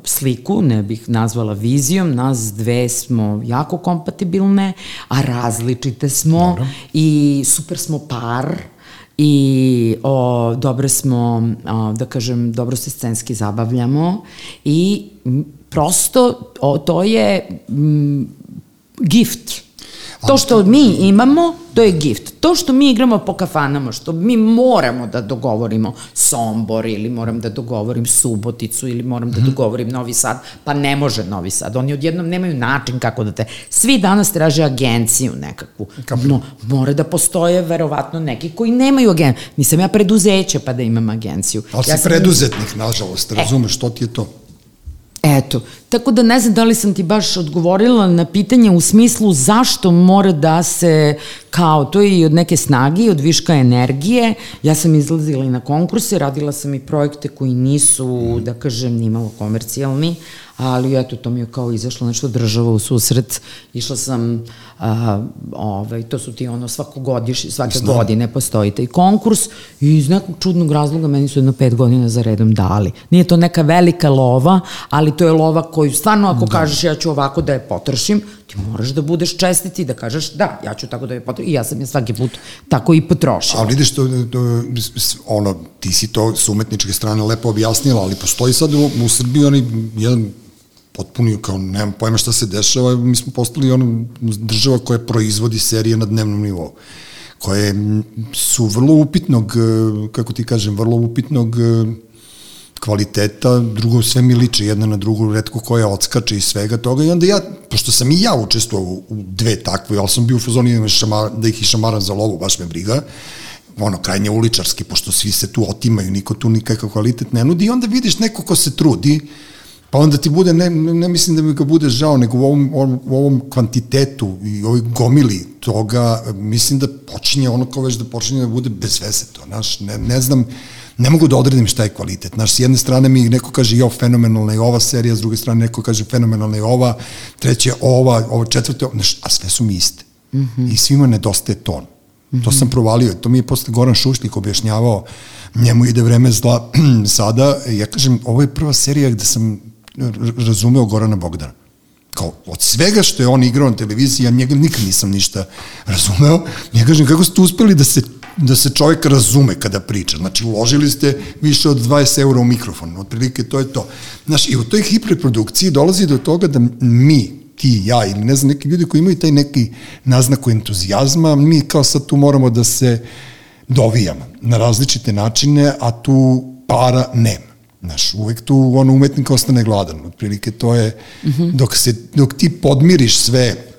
sliku, ne bih nazvala vizijom, nas dve smo jako kompatibilne, a različite smo Dobro. i super smo par i o, dobro smo, o, da kažem, dobro se scenski zabavljamo i prosto o, to je m, gift To što mi imamo, to je gift. To što mi igramo po kafanama, što mi moramo da dogovorimo Sombor ili moram da dogovorim Suboticu ili moram da mhm. dogovorim Novi Sad, pa ne može Novi Sad. Oni odjednom nemaju način kako da te... Svi danas traže agenciju nekakvu. No, mora da postoje verovatno neki koji nemaju agenciju. Nisam ja preduzeće pa da imam agenciju. Ali ja si sam... preduzetnik, nažalost, razumeš, što ti je to? Eto, tako da ne znam da li sam ti baš odgovorila na pitanje u smislu zašto mora da se, kao, to je i od neke snage i od viška energije. Ja sam izlazila i na konkurse, radila sam i projekte koji nisu, da kažem, nimalo komercijalni, ali eto, to mi je kao izašlo nešto država u susret. Išla sam, a, ovaj, to su ti ono svakogodiš, svake Znam. godine postoji taj konkurs i iz nekog čudnog razloga meni su jedno pet godina za redom dali. Nije to neka velika lova, ali to je lova koju stvarno ako da. kažeš ja ću ovako da je potrošim, ti moraš da budeš čestit i da kažeš da, ja ću tako da je potrošim i ja sam je svaki put tako i potrošila. Ali vidiš to, to, ono, ti si to s umetničke strane lepo objasnila, ali postoji sad u, u Srbiji onaj jedan potpuno kao nemam pojma šta se dešava, mi smo postali ono država koja proizvodi serije na dnevnom nivou koje su vrlo upitnog, kako ti kažem, vrlo upitnog kvaliteta, drugo sve mi liče jedna na drugu, redko koja odskače i svega toga i onda ja, pošto sam i ja učestvovao u dve takve, ali sam bio u fazoni da, ih išamaram za lovu, baš me briga, ono, krajnje uličarski, pošto svi se tu otimaju, niko tu nikakav kvalitet ne nudi i onda vidiš neko ko se trudi, Pa onda ti bude, ne, ne mislim da mi ga bude žao, nego u ovom, u ovom kvantitetu i ovoj gomili toga, mislim da počinje ono kao već da počinje da bude bez veze to, znaš, ne, ne znam, ne mogu da odredim šta je kvalitet. Znaš, s jedne strane mi neko kaže jo, fenomenalna je ova serija, s druge strane neko kaže fenomenalna je ova, treće ova, ovo četvrte, znaš, a sve su mi iste. Mm -hmm. I svima nedostaje ton. Mm -hmm. To sam provalio, to mi je posle Goran Šušnik objašnjavao, njemu ide vreme zla (clears throat) sada, ja kažem, ovo je prva serija gde sam razumeo Gorana Bogdana. Kao, od svega što je on igrao na televiziji, ja njega nikad nisam ništa razumeo. Ja kažem, kako ste uspeli da se da se čovjek razume kada priča. Znači, uložili ste više od 20 eura u mikrofon. Otprilike, to je to. Znači, i u toj hiperprodukciji dolazi do toga da mi, ti, ja ili ne znam, neki ljudi koji imaju taj neki naznaku entuzijazma, mi kao sad tu moramo da se dovijamo na različite načine, a tu para nema. Znaš, uvek tu ono umetnik ostane gladan. Otprilike to je, -hmm. dok, se, dok ti podmiriš sve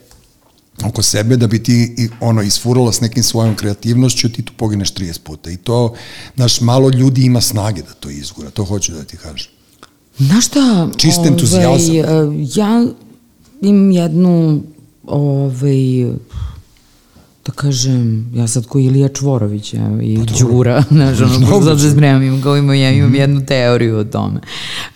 oko sebe da bi ti i, ono isfurala s nekim svojom kreativnošću, ti tu pogineš 30 puta. I to, znaš, malo ljudi ima snage da to izgura, to hoću da ti kažem. Znaš šta? Čist entuzijazam. Ovaj, ja im jednu, ovaj, da kažem, ja sad ko Ilija Čvorović ja, i pa, Đura, (laughs) znaš, ono, sad se spremam, imam, kao imam, ja imam mm. jednu teoriju o tome.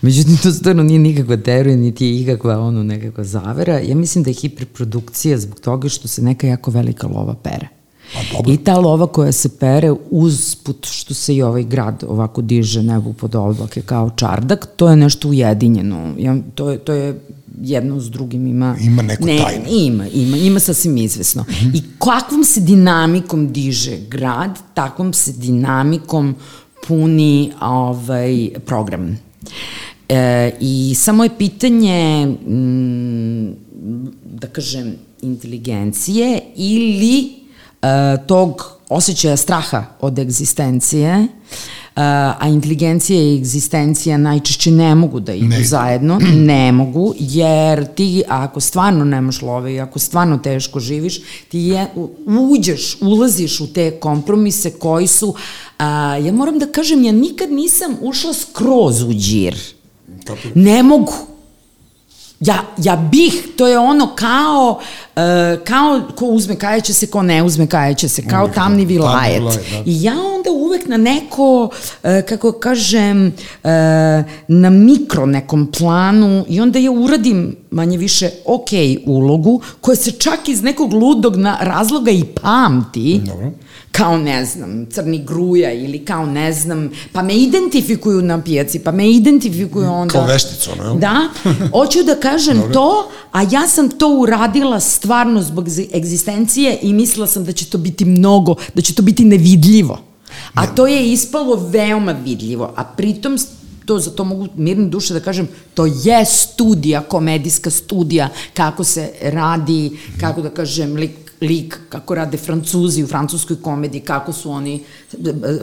Međutim, to stvarno nije nikakva teorija, niti je ikakva ono, nekakva zavera. Ja mislim da je hiperprodukcija zbog toga što se neka jako velika lova pere. Pa, I ta lova koja se pere uz put što se i ovaj grad ovako diže nebu pod oblake kao čardak, to je nešto ujedinjeno. Ja, to, je, to je jedno s drugim ima... Ima neku ne, tajnu. Ima, ima, ima sasvim izvesno. Mm -hmm. I kakvom se dinamikom diže grad, takvom se dinamikom puni ovaj program. E, I samo je pitanje, m, da kažem, inteligencije ili E, tog osjećaja straha od egzistencije, a inteligencija i egzistencija najčešće ne mogu da idu ne. zajedno, (clears throat) ne mogu, jer ti ako stvarno nemaš love i ako stvarno teško živiš, ti je, uđeš, ulaziš u te kompromise koji su, a, ja moram da kažem, ja nikad nisam ušla skroz u džir. Ne mogu Ja, ja bih, to je ono kao, uh, kao ko uzme kajeće se, ko ne uzme kajeće se, kao tamni vilajet. Tamni vilajet da. I ja uvek na neko, uh, kako kažem, uh, na mikro nekom planu i onda ja uradim manje više ok ulogu koja se čak iz nekog ludog na razloga i pamti. Dobro kao ne znam, crni gruja ili kao ne znam, pa me identifikuju na pijaci, pa me identifikuju onda... Kao vešticu, ono, jel? Da, hoću da kažem to, a ja sam to uradila stvarno zbog egzistencije i mislila sam da će to biti mnogo, da će to biti nevidljivo. A to je ispalo veoma vidljivo, a pritom to za to mogu mirne duše da kažem, to je studija, komedijska studija, kako se radi, kako da kažem, lik lik, kako rade Francuzi u francuskoj komediji, kako su oni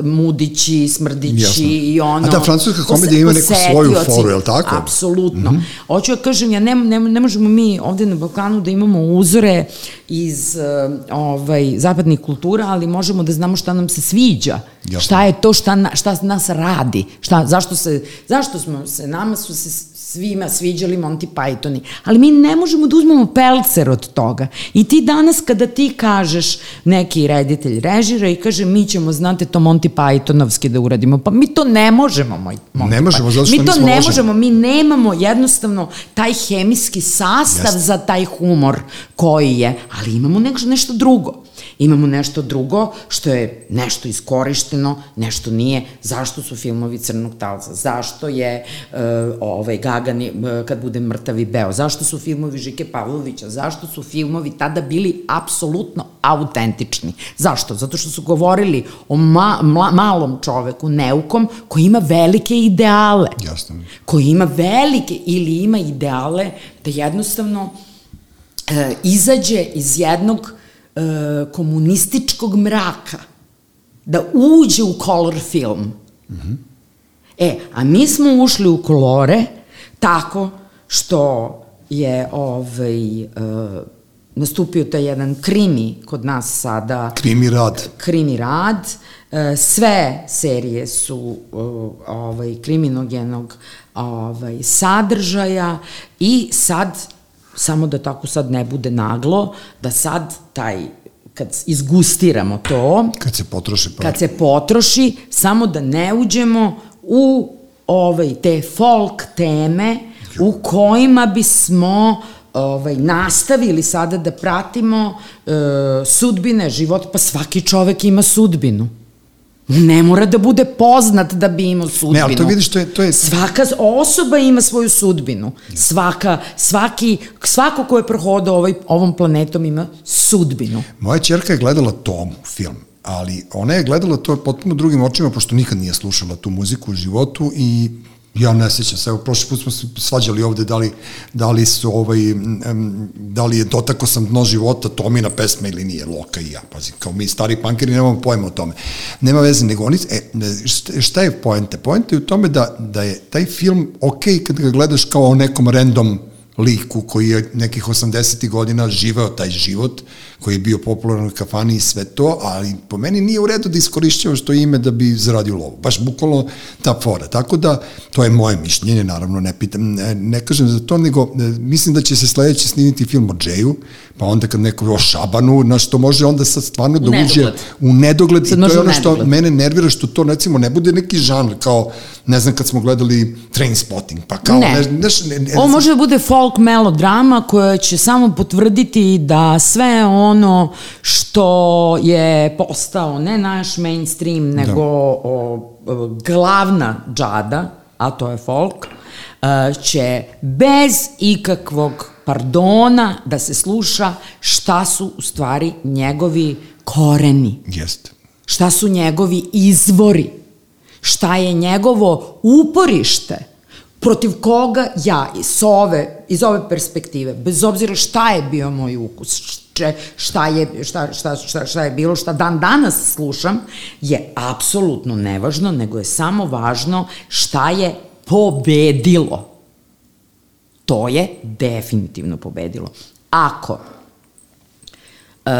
mudići, smrdići Jasno. i ono... A ta francuska komedija ima neku svoju foru, je li tako? Apsolutno. Mm -hmm. Hoću da kažem, ja ne, ne, ne možemo mi ovde na Balkanu da imamo uzore iz uh, ovaj, zapadnih kultura, ali možemo da znamo šta nam se sviđa. Jasno. Šta je to šta, na, šta nas radi. Šta, zašto, se, zašto smo se, nama su se svima sviđali Monty Pythoni, ali mi ne možemo da uzmemo pelcer od toga. I ti danas kada ti kažeš, neki reditelj režira i kaže mi ćemo, znate, to Monty Pythonovski da uradimo, pa mi to ne možemo, moj Monty Ne možemo, zato što mi to ne možemo, mi nemamo jednostavno taj hemijski sastav Jeste. za taj humor koji je, ali imamo nešto, nešto drugo. Imamo nešto drugo što je nešto iskorišteno, nešto nije. Zašto su filmovi Crnog talca? Zašto je uh, ovaj Gagani uh, kad bude mrtav i beo? Zašto su filmovi Žike Pavlovića? Zašto su filmovi tada bili apsolutno autentični? Zašto? Zato što su govorili o ma, ma, malom čoveku, neukom, koji ima velike ideale. Jasno. Koji ima velike ili ima ideale da jednostavno uh, izađe iz jednog e, komunističkog mraka da uđe u color film. Mm -hmm. E, a mi smo ušli u kolore tako što je ovaj, e, nastupio taj jedan krimi kod nas sada. Krimi rad. Krimi rad. E, sve serije su e, ovaj, kriminogenog ovaj, sadržaja i sad samo da tako sad ne bude naglo, da sad taj kad izgustiramo to, kad se potroši pa. Kad se potroši, samo da ne uđemo u ovaj te folk teme u kojima bismo ovaj nastavili sada da pratimo e, sudbine život pa svaki čovek ima sudbinu. Ne mora da bude poznat da bi imao sudbinu. Ne, ali to vidiš, to je... To je... Svaka osoba ima svoju sudbinu. Svaka, svaki, svako ko je prohodao ovaj, ovom planetom ima sudbinu. Moja čerka je gledala Tomu, film, ali ona je gledala to potpuno drugim očima, pošto nikad nije slušala tu muziku u životu i Ja ne sećam se, evo, prošli put smo se svađali ovde da li, da li su ovaj, da li je dotako sam dno života Tomina pesma ili nije, Loka i ja, pazi, kao mi stari pankeri nemamo pojma o tome. Nema veze, nego oni, e, šta je poente? Poente je u tome da, da je taj film ok kad ga gledaš kao o nekom random liku koji je nekih 80. godina živeo taj život, koji je bio popularan u kafani i sve to, ali po meni nije u redu da iskorišćava što ime da bi zaradio lovu. Baš bukvalno ta fora. Tako da, to je moje mišljenje, naravno ne pitam, ne, ne kažem za to, nego ne, mislim da će se sledeće snimiti film o Džeju, pa onda kad neko o Šabanu, na što može onda sad stvarno da uđe u nedogled Sad i to je ono što nedogled. mene nervira što to recimo ne bude neki žanr kao ne znam kad smo gledali Trainspotting pa kao Ne. ne, ne, ne, ne, Ovo može da bude folk melodrama koja će samo potvrditi da sve ono što je postao ne naš mainstream, nego o, o, glavna džada, a to je folk, e, će bez ikakvog pardona da se sluša šta su u stvari njegovi koreni. Jeste šta su njegovi izvori, šta je njegovo uporište, protiv koga ja iz ove, iz ove perspektive, bez obzira šta je bio moj ukus, šte, šta, je, šta, šta, šta, šta je bilo, šta dan danas slušam, je apsolutno nevažno, nego je samo važno šta je pobedilo. To je definitivno pobedilo. Ako e,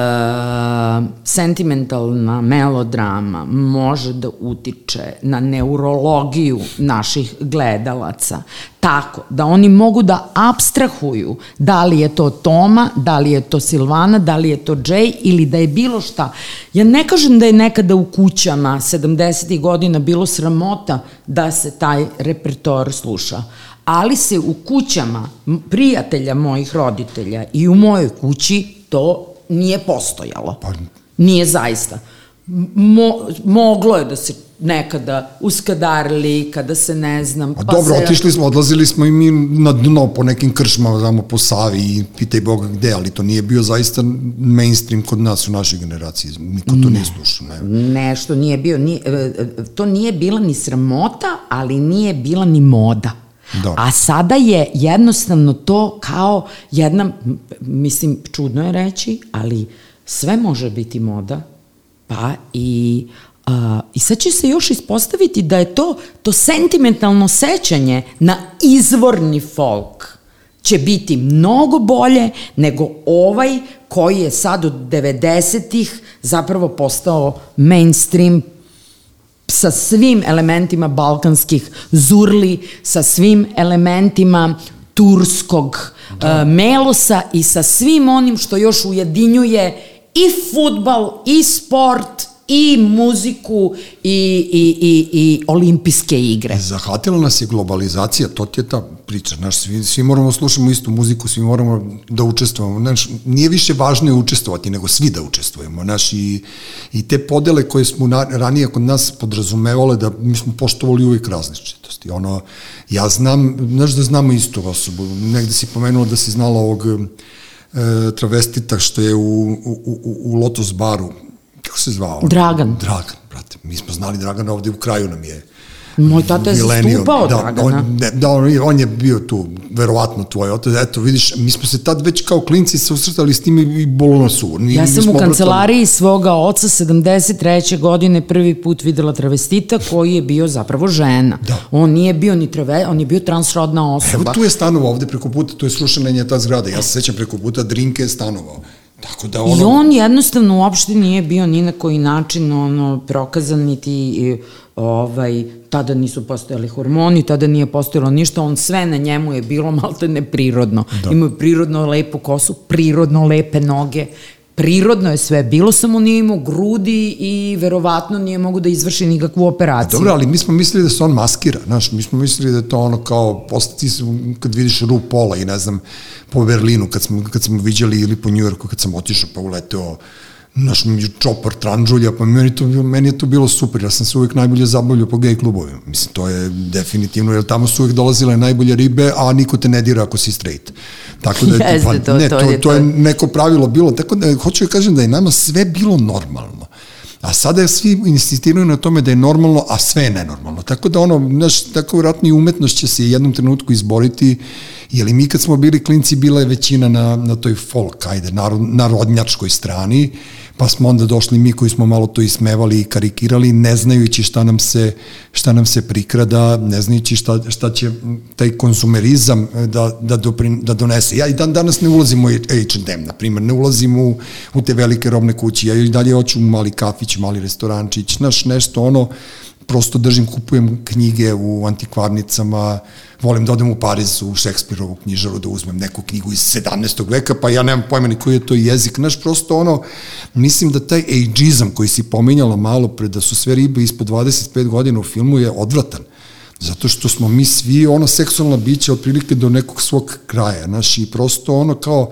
sentimentalna melodrama može da utiče na neurologiju naših gledalaca tako da oni mogu da abstrahuju da li je to Toma, da li je to Silvana, da li je to Jay ili da je bilo šta. Ja ne kažem da je nekada u kućama 70. godina bilo sramota da se taj repertoar sluša, ali se u kućama prijatelja mojih roditelja i u mojoj kući to nije postojalo. Pa- Nije zaista. Mo, moglo je da se nekada uskadarili, kada se ne znam... A dobro, se... otišli smo, odlazili smo i mi na dno po nekim kršmama, tamo po Savi i pitaj Boga gde, ali to nije bio zaista mainstream kod nas u našoj generaciji. Niko to nije slušao. Ne. Nešto nije bio, nije, e, e, to nije bila ni sramota, ali nije bila ni moda. Da. A sada je jednostavno to kao jedna, mislim, čudno je reći, ali sve može biti moda, pa i A, I sad će se još ispostaviti da je to, to sentimentalno sećanje na izvorni folk će biti mnogo bolje nego ovaj koji je sad od 90-ih zapravo postao mainstream sa svim elementima balkanskih zurli, sa svim elementima turskog da. uh, melosa i sa svim onim što još ujedinjuje i futbal, i sport, i muziku, i, i, i, i olimpijske igre. Zahvatila nas je globalizacija, to ti je ta priča, znaš, svi, svi moramo da slušamo istu muziku, svi moramo da učestvujemo, znaš, nije više važno je učestvovati, nego svi da učestvujemo, znaš, i, i te podele koje smo na, ranije kod nas podrazumevale da mi smo poštovali uvijek različitosti, ono, ja znam, znaš da znamo istu osobu, negde si pomenuo da si znala ovog e, travestita što je u, u, u, u Lotus baru, kako se zvao? Dragan. Dragan, brate, mi smo znali Dragana ovde u kraju nam je Moj tata je Milenijum. zastupao da, Dragana. On, ne, da, on, je- on je bio tu, verovatno tvoj otac. Eto, vidiš, mi smo se tad već kao klinci susretali s tim i, bolo nas u. Ni, Ja sam u kancelariji svoga oca 73. godine prvi put videla travestita koji je bio zapravo žena. Da. On nije bio ni trave, on je bio transrodna osoba. Evo tu je stanovao ovde preko puta, to je srušenje ta zgrada. Ja se sećam preko puta, Drinke je stanovao. Tako da ono... I on jednostavno uopšte nije bio ni na koji način ono, prokazan, niti i, ovaj, tada nisu postojali hormoni, tada nije postojalo ništa, on sve na njemu je bilo malte neprirodno. Da. Imao je prirodno lepu kosu, prirodno lepe noge, prirodno je sve bilo, samo nije imao grudi i verovatno nije mogu da izvrši nikakvu operaciju. Dobro, ali mi smo mislili da se on maskira, znaš, mi smo mislili da je to ono kao, postati su, kad vidiš Rupola i ne znam, po Berlinu, kad smo, kad smo viđali ili po Njujorku, kad sam otišao pa uleteo, naš čopor tranžulja, pa meni, to, meni je to bilo super, ja sam se uvijek najbolje zabavljao po gej klubovima, mislim, to je definitivno, jer tamo su uvijek dolazile najbolje ribe, a niko te ne dira ako si straight. Tako da (laughs) je, Jeste, to- ne, to to, je- to je to neko pravilo bilo, tako da hoću da kažem da je nama sve bilo normalno. A sada je svi insistiraju na tome da je normalno, a sve je nenormalno. Tako da ono, znaš, tako vratno i umetnost će se jednom trenutku izboriti, jer i mi kad smo bili klinci, bila je većina na, na toj folk, ajde, narod, narodnjačkoj strani, pa smo onda došli mi koji smo malo to ismevali i karikirali, ne znajući šta nam se, šta nam se prikrada, ne znajući šta, šta će taj konsumerizam da, da, doprin, da donese. Ja i dan danas ne ulazim u H&M, na primjer, ne ulazim u, u te velike robne kuće, ja i dalje hoću u mali kafić, mali restorančić, znaš, nešto ono, prosto držim, kupujem knjige u antikvarnicama, volim da odem u Pariz u Šekspirovu knjižaru da uzmem neku knjigu iz 17. veka, pa ja nemam pojma ni koji je to jezik, znaš, prosto ono, mislim da taj ageizam koji si pominjala malo pre, da su sve ribe ispod 25 godina u filmu je odvratan. Zato što smo mi svi ono seksualna bića otprilike do nekog svog kraja, znaš, i prosto ono kao,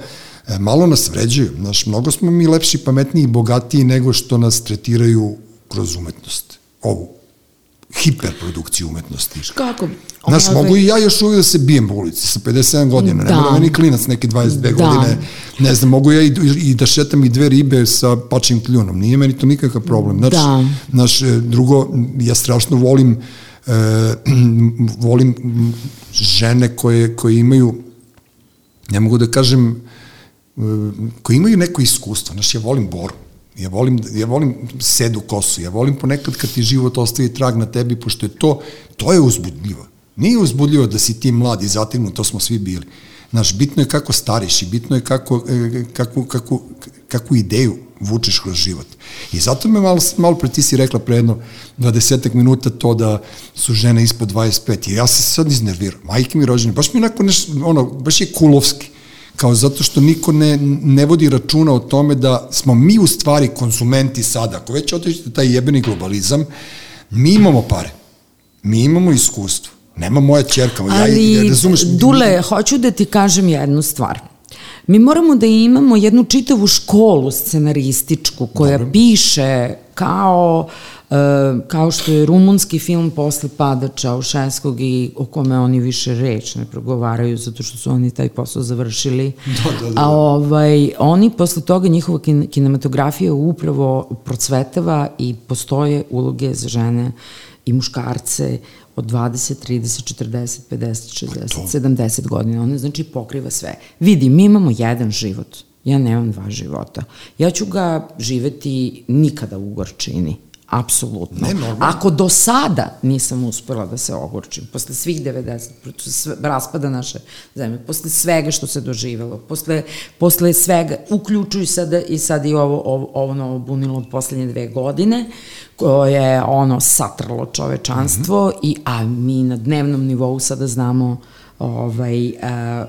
e, malo nas vređaju, znaš, mnogo smo mi lepši, pametniji i bogatiji nego što nas tretiraju kroz umetnost, ovu hiperprodukciju umetnosti. Kako? Znaš, Ove... mogu i ja još uvijek da se bijem po ulici sa 57 godina, da. ne mora meni klinac neke 22 da. godine, ne znam, mogu ja i, i da šetam i dve ribe sa pačim kljunom, nije meni to nikakav problem. Znaš, da. znaš e, drugo, ja strašno volim e, (clears throat) volim žene koje, koje imaju, ne mogu da kažem, e, koje imaju neko iskustvo, znaš, ja volim boru, Ja volim, ja volim sedu kosu, ja volim ponekad kad ti život ostavi trag na tebi, pošto je to, to je uzbudljivo. Nije uzbudljivo da si ti mlad i zatimno, to smo svi bili. Znaš, bitno je kako stariš i bitno je kako, e, kako, kako, kakvu ideju vučeš kroz život. I zato me malo, malo pre ti si rekla pre jedno 20 minuta to da su žene ispod 25. I ja se sad iznervirao. Majke mi rođene, baš mi onako nešto, ono, baš je kulovski kao zato što niko ne, ne vodi računa o tome da smo mi u stvari konzumenti sada, ako već otište taj jebeni globalizam, mi imamo pare, mi imamo iskustvo, nema moja čerka, Ali, ja, razumeš... Dule, hoću da ti kažem jednu stvar. Mi moramo da imamo jednu čitavu školu scenarističku koja Dobro. piše kao e, kao što je rumunski film posle pada Čaušenskog i o kome oni više reč ne progovaraju zato što su oni taj posao završili. Da, (laughs) da, da. da. A ovaj, oni posle toga njihova kin kinematografija upravo procvetava i postoje uloge za žene i muškarce od 20, 30, 40, 50, 60, 70 godina. Ona znači pokriva sve. Vidi, mi imamo jedan život. Ja nemam dva života. Ja ću ga živeti nikada u gorčini. Apsolutno. Ne, Ako do sada nisam uspela da se ogorčim, posle svih 90, sve, raspada naše zemlje, posle svega što se doživelo, posle, posle svega, uključuju sada i sad i ovo, ovo, ovo novo bunilo od poslednje dve godine, koje je ono satrlo čovečanstvo, mm -hmm. i, a mi na dnevnom nivou sada znamo ovaj, a,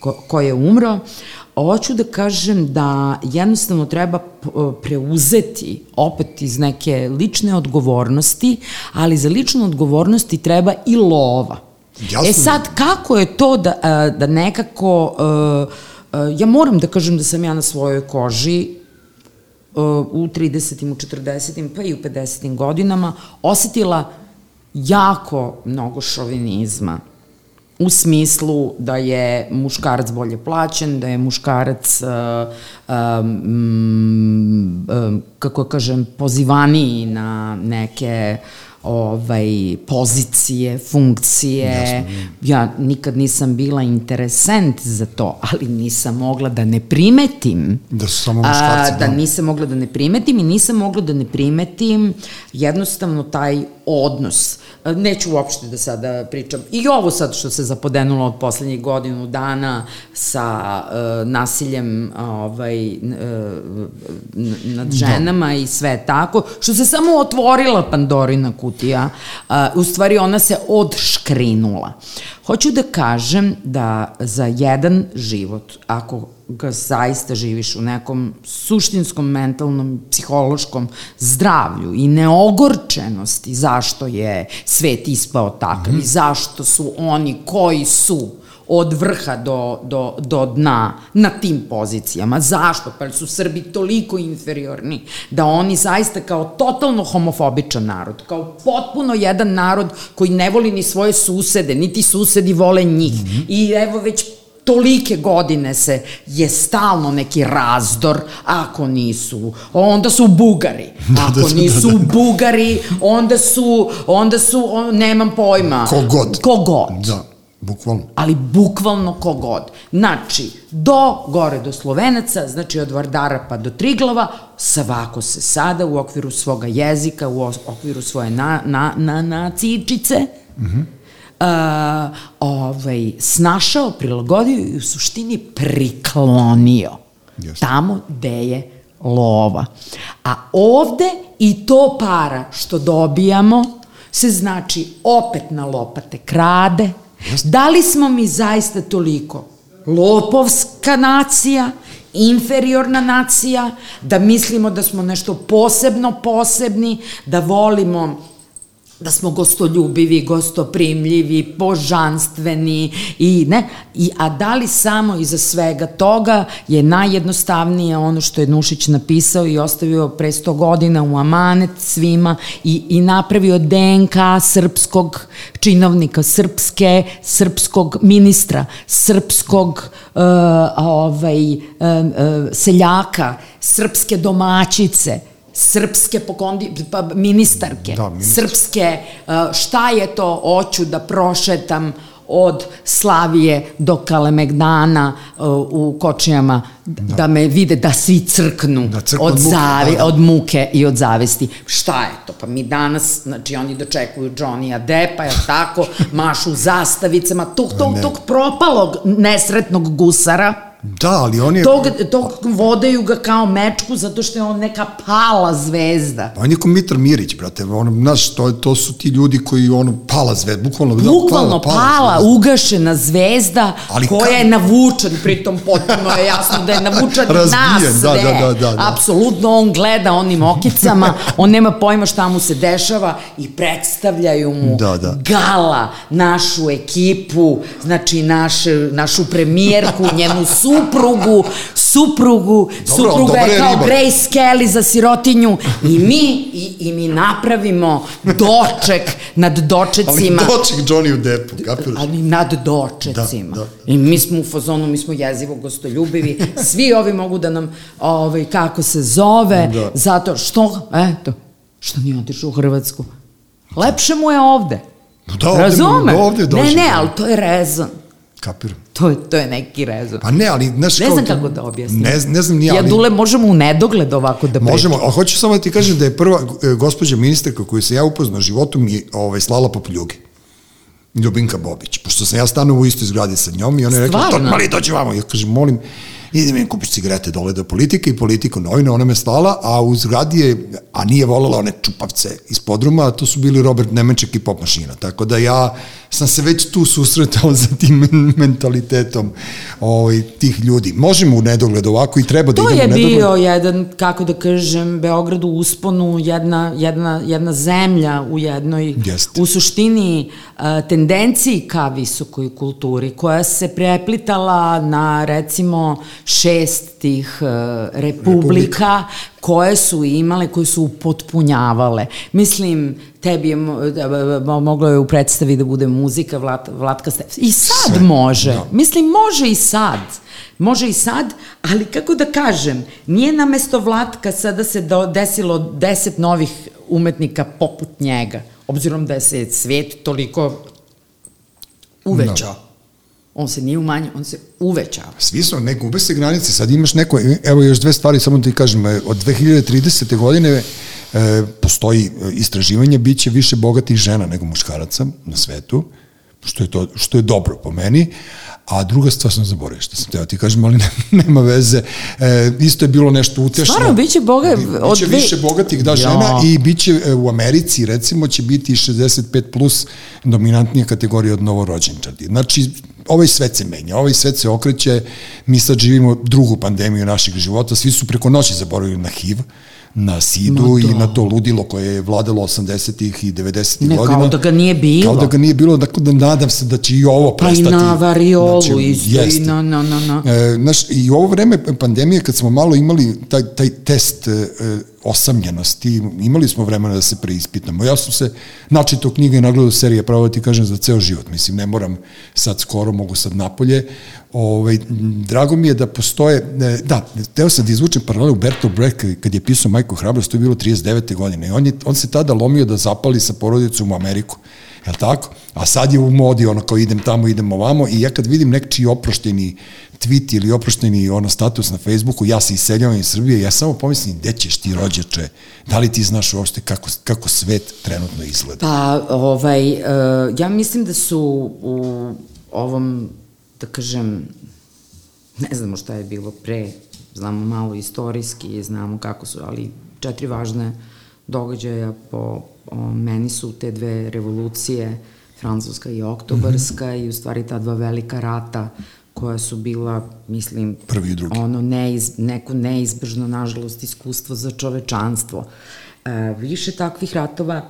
ko, ko je umro, Hoću da kažem da jednostavno treba preuzeti opet iz neke lične odgovornosti, ali za ličnu odgovornosti treba i lova. Jasno. E sad, kako je to da, da nekako, ja moram da kažem da sam ja na svojoj koži u 30. u 40. pa i u 50. godinama osetila jako mnogo šovinizma u smislu da je muškarac bolje plaćen, da je muškarac, uh, um, um, kako kažem, pozivaniji na neke ovaj, pozicije, funkcije. Jasno. Ja nikad nisam bila interesent za to, ali nisam mogla da ne primetim. Da su samo muškarci. A, da, da nisam mogla da ne primetim i nisam mogla da ne primetim jednostavno taj odnos. Neću uopšte da sada pričam. I ovo sad što se zapodenulo od poslednjih godinu dana sa uh, nasiljem ovaj, uh, nad da. ženama da. i sve tako, što se samo otvorila Pandorina kutija, uh, u stvari ona se odškrinula. Hoću da kažem da za jedan život, ako ga zaista živiš u nekom suštinskom, mentalnom, psihološkom zdravlju i neogorčenosti zašto je svet ispao takav mm -hmm. i zašto su oni koji su od vrha do, do, do dna na tim pozicijama. Zašto? Pa su Srbi toliko inferiorni da oni zaista kao totalno homofobičan narod, kao potpuno jedan narod koji ne voli ni svoje susede, niti susedi vole njih. Mm -hmm. I evo već tolike godine se je stalno neki razdor, ako nisu, onda su Bugari. (laughs) Da, da, ako da, nisu da, da. Bugari, onda su, onda su, on, nemam pojma. Kogod. Kogod. Da. Bukvalno. ali bukvalno kogod. Znači, do gore do Slovenaca, znači od Vardara pa do Triglava, svako se sada u okviru svoga jezika, u okviru svoje na, na, na, nacičice, mm -hmm. Uh, ovaj, snašao, prilagodio i u suštini priklonio Jeste. tamo gde je lova. A ovde i to para što dobijamo se znači opet na lopate krade. Da li smo mi zaista toliko lopovska nacija, inferiorna nacija, da mislimo da smo nešto posebno posebni, da volimo da smo gostoljubivi, gostoprimljivi, božanstveni i ne, i, a da li samo iza svega toga je najjednostavnije ono što je Nušić napisao i ostavio pre 100 godina u amanet svima i, i napravio DNK srpskog činovnika, srpske, srpskog ministra, srpskog uh, ovaj, uh, uh, seljaka, srpske domaćice, srpske pokondi, pa ministarke, Da, ministar. srpske, uh, šta je to, hoću da prošetam od Slavije do Kalemegdana uh, u kočijama, da. da me vide, da svi crknu, Da crknu od, od muke, zavi, da, od muke i od zavesti. Šta je to? Pa mi danas, znači oni dočekuju Johnny Deppa, je tako, mašu zastavicama, tog, tog, tog propalog nesretnog gusara, Da, ali on je... tog, tog vodaju ga kao mečku zato što je on neka pala zvezda. On je ko Mitar Mirić, brate, ono, znaš, to, to su ti ljudi koji, ono, pala zvezda, bukvalno, da, Bukvalno pala, zvezda. ugašena zvezda Ali koja ka- je navučen, pritom potpuno je jasno da je navučen Razbijen, nas da, da, da, da, da. Apsolutno on gleda onim okicama, on nema pojma šta mu se dešava i predstavljaju mu Da, da. gala, našu ekipu, znači naš, našu premijerku, njenu suprugu, suprugu, Dobro, supruga je kao riba. Grace Kelly za sirotinju i mi, i, i mi napravimo doček nad Ali dočecima. doček Johnny u depu, kapiraš? Ali nad dočecima. Da, da. I mi smo u fazonu, mi smo jezivo gostoljubivi. Svi ovi mogu da nam, ovaj, kako se zove, Da. zato što, eto, što nije otišao u Hrvatsku. Lepše mu je ovde. Da, ovde Razume? da, ovde dođe, ne, ne, da. ali to je rezon. Kapiram. To je, to je neki rezon. Pa ne, ali, znaš, ne kao znam kako da objasnim. Ne, ne znam ni ja, Ja, ali... Dule, možemo u nedogled ovako da. Možemo, a hoću samo da ti kažem da je prva e, gospođa ministarka koju se ja upoznao životom mi ovaj, slala populjuge. Ljubinka Bobić, pošto sam ja stanovao u istoj zgradi sa njom i ona je rekla, to mali dođi vamo. Ja kažem, molim, idi mi kupiš cigarete dole do politike i politiku novine, ona me slala, a u zgradi je, a nije volala one čupavce iz podruma, a to su bili Robert Nemenček i pop mašina, tako da ja sam se već tu susretao (laughs) za tim men- mentalitetom ovaj, tih ljudi. Možemo u nedogled ovako i treba da To idemo je u nedogled. bio jedan, kako da kažem, Beograd u usponu, jedna, jedna, jedna zemlja u jednoj, Jeste. u suštini tendenciji ka visokoj kulturi, koja se preplitala na recimo šest tih a, republika, koje su imale, koje su upotpunjavale. Mislim, tebi je da, mo- moglo je u predstavi da bude muzika Vlat, Vlatka Ste... I sad Sve, može. da. Mislim, može i sad. Može i sad, ali kako da kažem, nije na mesto Vlatka sada se desilo deset novih umetnika poput njega, obzirom da se svijet toliko uvećao. On se nije umanjio, on se uvećao. Svi su, ne gube se granice, sad imaš neko, evo još dve stvari, samo da ti kažem, e, od 2030. godine e, postoji e, istraživanje, bit će više bogatih žena nego muškaraca na svetu, što je, to, što je dobro po meni, a druga stvar sam zaboravio što sam teo ti kažem, ali (laughs) ne, nema veze. E, isto je bilo nešto utešno. Stvarno, biće boga- Bi- od Biće dve- više bogatih da Ja. žena i biće e, u Americi, recimo, će biti 65 plus dominantnija kategorija od novorođenčadi. Znači, ovaj svet se menja, ovaj svet se okreće, mi sad živimo drugu pandemiju našeg života, svi su preko noći zaboravili na HIV, na SIDU Ma i na to ludilo koje je vladalo 80-ih i 90-ih Ne, godina. kao da ga nije bilo. Kao da ga nije bilo, dakle da nadam se da će i ovo Pa i prestati. na variolu isto, i na, na, na, na. E, znaš, i u ovo vreme pandemije, kad smo malo imali taj, taj test e, e, osamljenosti, imali smo vremena da se preispitamo. Ja sam se načito knjiga i nagledao serije, pravo da ti kažem, za ceo život. Mislim, ne moram sad skoro, mogu sad napolje. Ovaj, m, drago mi je da postoje, e, da, teo sam da izvučem paralelu Bertolt Brecht kad je pisao Majku Hrabrost, to je bilo 39. godine. I on, je, on se tada lomio da zapali sa porodicom u Ameriku. Jel tako? A sad je u modi ono kao idem tamo, idem ovamo i ja kad vidim nekčiji oprošteni tweet ili oprošteni ono status na Facebooku, ja se iseljavam iz Srbije, ja samo pomislim, gde ćeš ti rođače? Da li ti znaš uopšte kako, kako svet trenutno izgleda? Pa, ovaj, uh, ja mislim da su u ovom, da kažem, ne znamo šta je bilo pre, znamo malo istorijski, znamo kako su, ali četiri važne događaja po o, meni su te dve revolucije, francuska i oktobarska mm -hmm. i u stvari ta dva velika rata koja su bila, mislim, prvi i drugi. Ono neiz, neko neizbežno, nažalost, iskustvo za čovečanstvo. E, više takvih ratova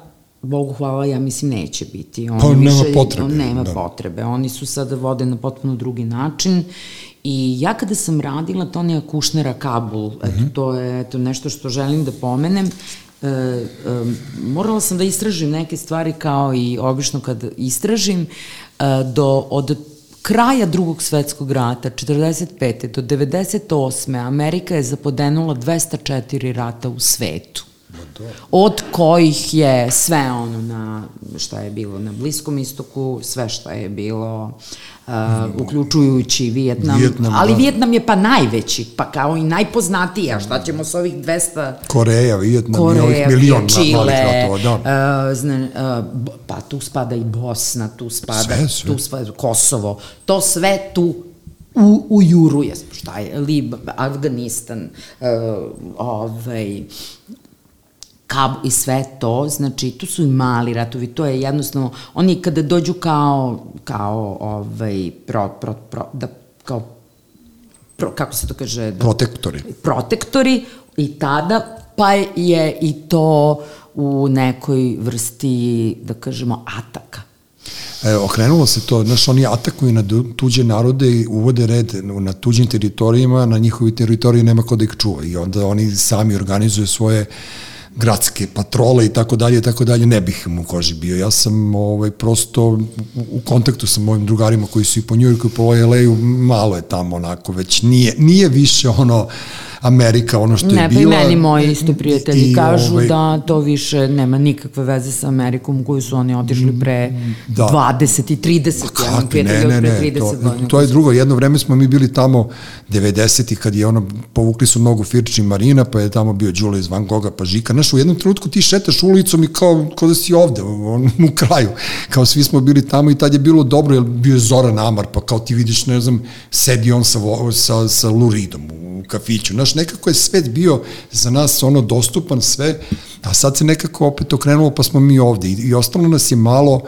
Bogu hvala, ja mislim, neće biti. Oni pa nema više, potrebe. Nema da. potrebe. Oni su sada vode na potpuno drugi način i ja kada sam radila Tonija Kušnera Kabul, mm -hmm. eto, to je eto, nešto što želim da pomenem, e, e, morala sam da istražim neke stvari kao i obično kad istražim, e, do, od kraja drugog svetskog rata, 45. do 98. Amerika je zapodenula 204 rata u svetu od kojih je sve ono na šta je bilo na Bliskom istoku, sve šta je bilo uh, uključujući Vijetnam, Vijetnam ali da. Vijetnam je pa najveći, pa kao i najpoznatiji, a šta ćemo s ovih 200... Koreja, Vijetnam Koreja, i ovih milion Čile, ratova, da. Uh, zna, uh, pa tu spada i Bosna, tu spada, sve, sve. tu spada Kosovo, to sve tu u, u Juru je, šta je, Lib, Afganistan, uh, ovaj, Kab i sve to, znači tu su i mali ratovi, to je jednostavno, oni kada dođu kao, kao ovaj, pro, pro, pro, da, kao, pro, kako se to kaže? Da, protektori. Protektori i tada, pa je i to u nekoj vrsti, da kažemo, ataka. E, okrenulo se to, znaš, oni atakuju na tuđe narode i uvode red na tuđim teritorijima, na njihovi teritoriji nema ko da ih čuva i onda oni sami organizuju svoje uh, gradske patrole i tako dalje i tako dalje, ne bih mu koži bio. Ja sam ovaj, prosto u kontaktu sa mojim drugarima koji su i po Njujorku i po LA-u, malo je tamo onako već, nije, nije više ono Amerika, ono što ne, je bila. Ne, pa i meni moji isto prijatelji i, kažu ovaj, da to više nema nikakve veze sa Amerikom koju su oni otišli pre da. 20 i 30. Pa kakvi, ne, ne, ne, 30 to, to je drugo. Jedno vreme smo mi bili tamo 90. kad je ono, povukli su mnogo Firči Marina, pa je tamo bio Đula iz Van Gogha, pa Žika. Znaš, u jednom trenutku ti šetaš ulicom i kao, kao da si ovde, on, u kraju. Kao svi smo bili tamo i tad je bilo dobro, jer bio je Zoran Amar, pa kao ti vidiš, ne znam, sedi on sa, sa, sa Luridom u kafiću. Znaš, nekako je svet bio za nas ono dostupan sve, a sad se nekako opet okrenulo pa smo mi ovde i, i ostalo nas je malo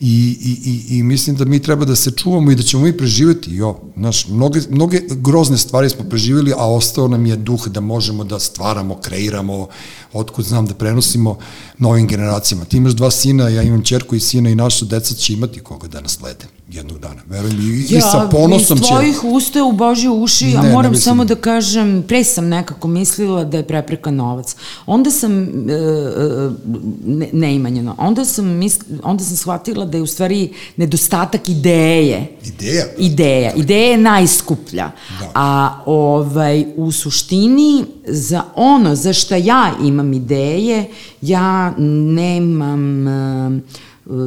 i, i, i, i mislim da mi treba da se čuvamo i da ćemo mi preživeti. Jo, znaš, mnoge, mnoge grozne stvari smo preživjeli, a ostao nam je duh da možemo da stvaramo, kreiramo, otkud znam da prenosimo novim generacijama. Ti imaš dva sina, ja imam čerku i sina i naša deca će imati koga da nas slede jednog dana. Verujem i, ja, i sa ponosom će... Ja, iz tvojih usta u Božje uši, ne, a moram samo da kažem, pre sam nekako mislila da je prepreka novac. Onda sam, e, e, ne, neimanjeno, onda sam, misl, onda sam shvatila da je u stvari nedostatak ideje. Ideja? Ideja. Ideja je najskuplja. Da. A ovaj, u suštini, za ono za šta ja imam ideje, ja nemam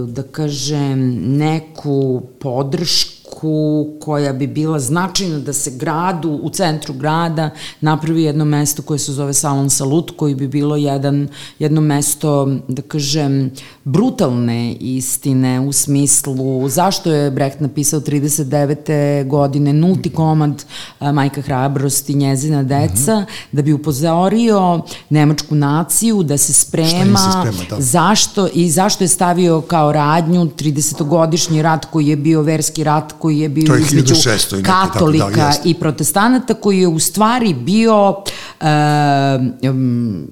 da kažem, neku podršku parku koja bi bila značajna da se gradu, u centru grada, napravi jedno mesto koje se zove Salon Salut, koji bi bilo jedan, jedno mesto, da kažem, brutalne istine u smislu zašto je Brecht napisao 39. godine nulti komad Majka hrabrosti, njezina deca, mm -hmm. da bi upozorio nemačku naciju da se sprema, se sprema da. zašto i zašto je stavio kao radnju 30-godišnji rat koji je bio verski rat koji je bio između katolika tako, da, i protestanata, koji je u stvari bio um,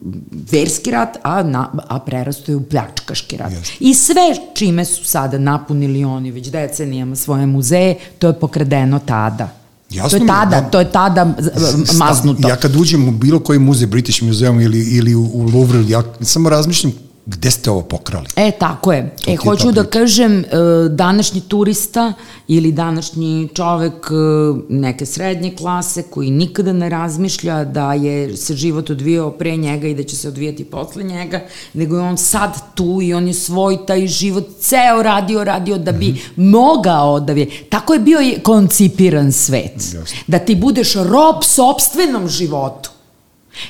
verski rat, a, na, a prerasto je u pljačkaški rat. Yes. I sve čime su sada napunili oni već decenijama svoje muzeje, to je pokradeno tada. Jasno to je tada, da, to je tada maznuto. Ja kad uđem u bilo koji muzej, British Museum ili, ili u Louvre, ja samo razmišljam gde ste ovo pokrali? E, tako je. To e, je hoću ta da kažem, e, današnji turista ili današnji čovek e, neke srednje klase koji nikada ne razmišlja da je se život odvijao pre njega i da će se odvijati posle njega, nego je on sad tu i on je svoj taj život ceo radio, radio da bi Mhm. mogao da bi... Tako je bio koncipiran svet. Da ti budeš rob sobstvenom životu.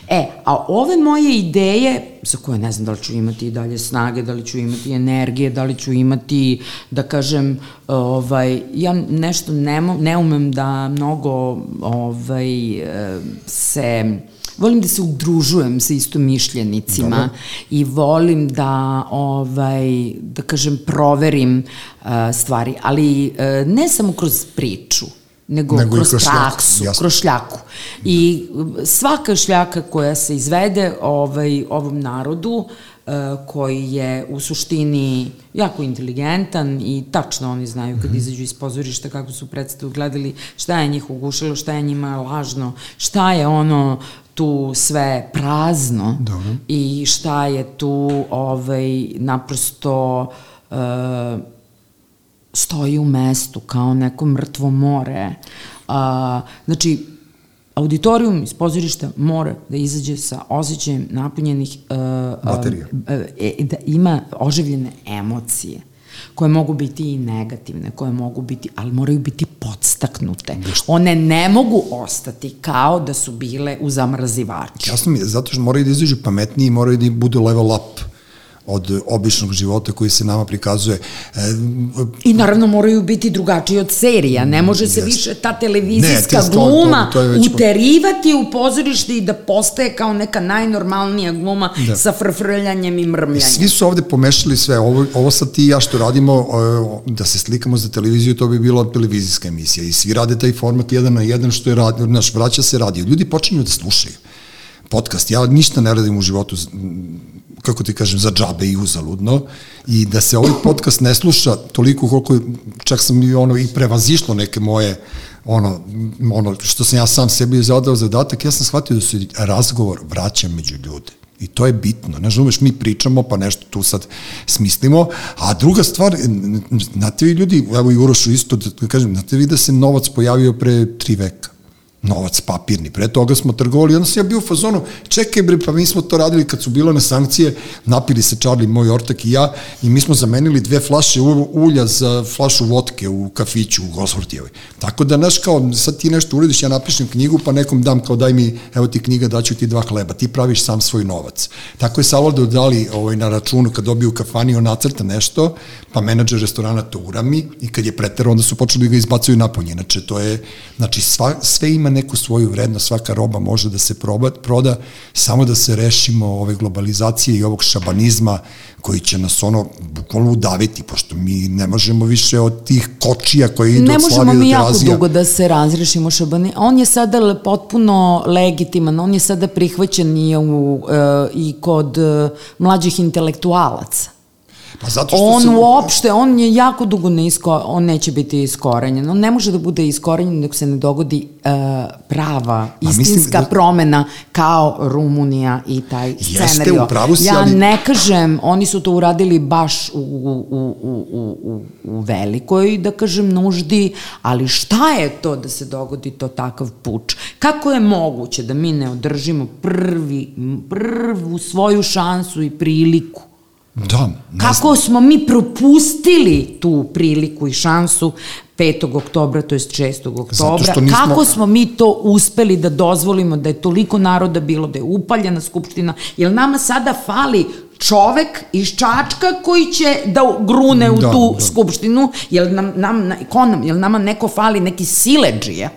E, a ove moje ideje, za koje ne znam da li ću imati i dalje snage, da li ću imati energije, da li ću imati, da kažem, ovaj, ja nešto ne, ne umem da mnogo ovaj, se volim da se udružujem sa istomišljenicima Dobro. i volim da ovaj da kažem proverim uh, stvari, ali uh, ne samo kroz priču, nego, Nego kroz, kroz šljaku, praksu, jasno. kroz šljaku. I svaka šljaka koja se izvede ovaj ovom narodu uh, koji je u suštini jako inteligentan i tačno oni znaju kad izađu iz pozorišta kako su predstavu gledali, šta je njih ugušilo, šta je njima lažno, šta je ono tu sve prazno Dobro. i šta je tu ovaj, naprosto uh, stoji u mestu kao neko mrtvo more. A, znači, auditorijum iz pozorišta mora da izađe sa osjećajem napunjenih uh, Baterija. e, da ima oživljene emocije koje mogu biti i negativne, koje mogu biti, ali moraju biti podstaknute. One ne mogu ostati kao da su bile u zamrzivaču. Jasno mi je, zato što moraju da izađu pametniji moraju da budu level up od običnog života koji se nama prikazuje. E, I naravno moraju biti drugačiji od serija. Ne može se Jeste. više ta Ne, televizijska to- gluma to je već- uterivati u pozorište i da postaje kao neka najnormalnija gluma Da. sa frfrljanjem i mrmljanjem. Svi su ovde pomešali sve, ovo, ovo sad ti i ja što radimo, e, da se slikamo za televiziju, to bi bila televizijska emisija i svi rade taj format jedan na jedan što je radio, naš, vraća se radio. Ljudi počinju da slušaju podcast. Ja ništa ne radim u životu, kako ti kažem, za džabe i uzaludno i da se ovaj podcast ne sluša toliko koliko, čak sam i ono i prevazišlo neke moje ono, ono što sam ja sam sebi zadao zadatak, ja sam shvatio da se razgovor vraća među ljude. I to je bitno. Ne razumeš, mi pričamo, pa nešto tu sad smislimo. A druga stvar, znate vi ljudi, evo i Urošu isto, da kažem, znate vi da se novac pojavio pre tri veka? Novac papirni. Pre toga smo trgovali, onda sam ja bio u fazonu, čekaj bre, pa mi smo to radili kad su bile na sankcije, napili se Charlie, moj ortak i ja, i mi smo zamenili dve flaše ulja za flašu vodke u kafiću u Gosfortijevoj. Tako da, znaš, kao, sad ti nešto urediš, ja napišem knjigu, pa nekom dam, kao daj mi, evo ti knjiga, daću ti dva hleba, ti praviš sam svoj novac. Tako je Salvador Dali ovaj, na računu, kad dobiju u kafani, on nacrta nešto, pa menadžer restorana to urami i kad je preterao, onda su počeli da ga izbacuju napolje. Inače, to je, znači, sva, sve ima neku svoju vrednost, svaka roba može da se proba, proda, samo da se rešimo ove globalizacije i ovog šabanizma koji će nas ono bukvalno udaviti, pošto mi ne možemo više od tih kočija koje idu Ne od možemo Slavije mi do jako Terazija. dugo da se razrešimo Šabani. On je sada potpuno legitiman, on je sada prihvaćen i, u, e, i kod e, mlađih intelektualaca. Pa zato što On se... uopšte, on je jako dugo ne isko, on neće biti iskorenjen. On ne može da bude iskorenjen dok se ne dogodi uh, prava, mislim istinska da- promena kao Rumunija i taj Jeste, scenario. u pravu si, ja ali- ne kažem, oni su to uradili baš u, u, u, u, u, u velikoj, da kažem, nuždi, ali šta je to da se dogodi to takav puč? Kako je moguće da mi ne održimo prvi, prvu svoju šansu i priliku Da, Kako smo mi propustili tu priliku i šansu 5. oktobra, to je 6. oktobra, nismo- kako smo mi to uspeli da dozvolimo da je toliko naroda bilo, da je upaljena skupština, jer nama sada fali čovek iz Čačka koji će da grune u Da, tu da. skupštinu, jel nam, nam, na- ko nam, jel nama neko fali neki sileđija,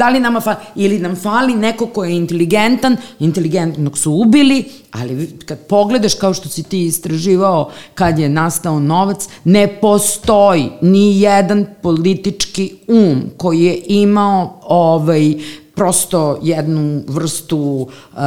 Da li nama fali, ili nam fali neko ko je inteligentan, inteligentnog su ubili, ali kad pogledaš kao što si ti istraživao kad je nastao novac, ne postoji ni jedan politički um koji je imao ovaj, prosto jednu vrstu uh,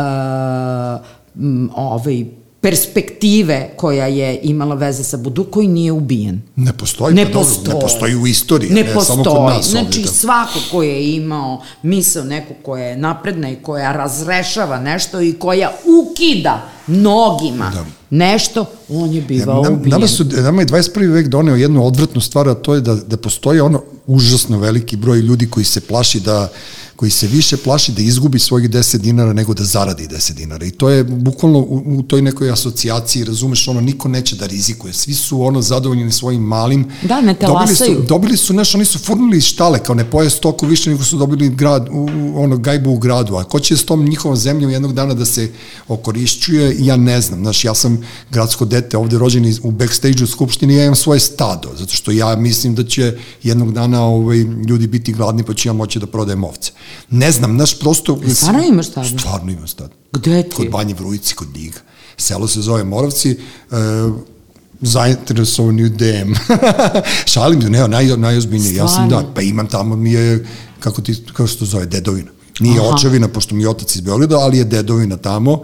ovaj, perspektive koja je imala veze sa Budu koji nije ubijen. Ne postoji, Ne pa dobro, postoji. ne postoji u istoriji, Ne, ne, postoji. samo kod nas znači, ovdje. da. svako ko je imao misao neko koja je napredna i koja razrešava nešto i koja ukida nogima Da. nešto, on je bivao Nam, ubijen. nama, su, nama je 21. vek doneo jednu odvratnu stvar, a to je da, da postoji ono užasno veliki broj ljudi koji se plaši da koji se više plaši da izgubi svojih 10 dinara nego da zaradi 10 dinara. I to je bukvalno u, u toj nekoj asocijaciji, razumeš, ono, niko neće da rizikuje. Svi su ono zadovoljni svojim malim. Da, ne dobili su, talasaju. dobili su, znaš, oni su furnuli iz štale, kao ne poje stoku više nego su dobili grad, u, u, ono, gajbu u gradu. A ko će s tom njihovom zemljom jednog dana da se okorišćuje, ja ne znam. Znaš, ja sam gradsko dete ovde rođen u backstage-u Skupštine, ja imam svoje stado, zato što ja mislim da će jednog dana ovaj, ljudi biti gladni, pa ću ja moći da prodajem ovce. Ne znam, znaš, prosto... Stvarno imaš stado? Stvarno imam stado. Gde ti? Kod Banje Vrujici, kod Diga. Selo se zove Moravci, e, zainteresovani u DM. (laughs) Šalim se, ne, naj, najozbiljnije. Ja sam, da, pa imam tamo mi je, kako ti, kako se to zove, dedovina. Nije Aha. očevina, pošto mi je otac iz Beograda, ali je dedovina tamo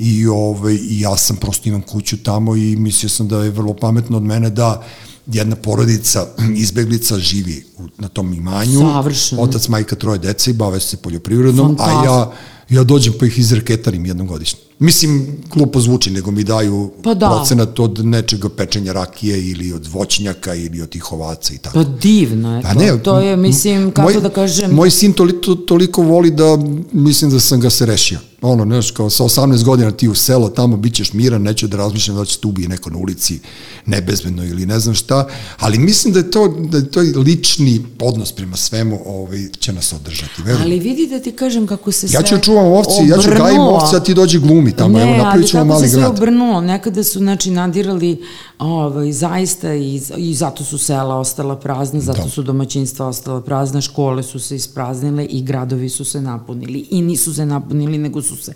i, ovaj, i ja sam prosto imam kuću tamo i mislio sam da je vrlo pametno od mene da jedna porodica (clears throat) izbeglica živi u, na tom imanju. Savršeno. Otac, majka, troje dece i bave se poljoprivredom, a ja. Ja dođem pa ih izreketarim jednom godišnje. Mislim, glupo zvuči, nego mi daju Pa da. procenat od nečega pečenja rakije ili od voćnjaka ili od tih ovaca i tako. Pa divno je Pa to. ne, to je, mislim, kako moj, da kažem... Moj sin toliko, toliko voli da mislim da sam ga se rešio. Ono, znaš, kao sa 18 godina ti u selo, tamo bit ćeš miran, neće da razmišljam da će te ubije neko na ulici nebezbedno ili ne znam šta, ali mislim da je to, da je to lični odnos prema svemu ovaj, će nas održati. Verujem. Ali vidi da ti kažem kako se sve Ja ću čuvam ovci, ja ću gajim ovce, a ti dođi glumi tamo, ne, evo napravit ćemo ali kako mali se sve grad. obrnulo, nekada su znači nadirali ovaj, zaista i, i zato su sela ostala prazna, zato Da. su domaćinstva ostala prazna, škole su se ispraznile i gradovi su se napunili i nisu se napunili nego su se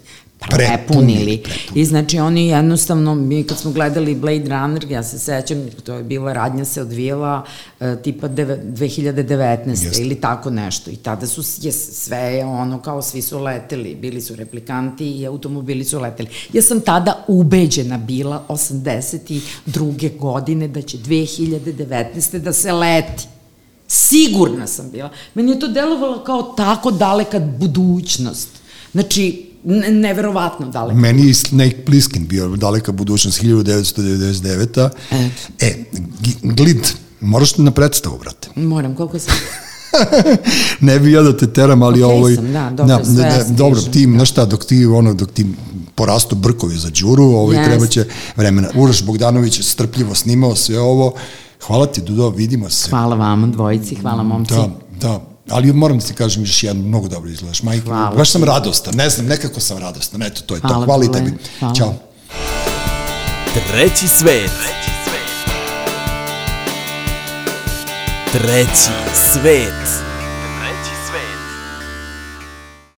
Prepunili. I znači oni jednostavno, mi kad smo gledali Blade Runner, ja se sećam, to je bila radnja se odvijela e, tipa deve, 2019. Jeste. ili tako nešto. I tada su, je, sve je ono kao svi su leteli, bili su replikanti i automobili su leteli. Ja sam tada ubeđena bila 82. godine da će 2019. da se leti. Sigurna sam bila. Meni je to delovalo kao tako daleka budućnost. Znači, neverovatno daleka. Meni je Snake Plissken bio daleka budućnost 1999. Eto. E, G- Glid, moraš na predstavu, brate. Moram, koliko sam... (laughs) ne bi ja da te teram, ali Okej ovaj... sam, da, dobro, sve ja stižem, dobro, ti, da. znaš šta, dok ti, ono, dok ti porastu brkovi za đuru, ovaj, Jeste. treba će vremena. Uroš Bogdanović je strpljivo snimao sve ovo. Hvala ti, Dudo, vidimo se. Hvala vama dvojici, hvala momci. Da, da. Ali moram da ti kažem još jedno, mnogo dobro izgledaš, majke. Hvala Baš sam radostan, ne znam, nekako sam radostan. Eto, to je to. Hvala, Hvala i tebi. Hvala. Ćao. Treći svet. Treći svet.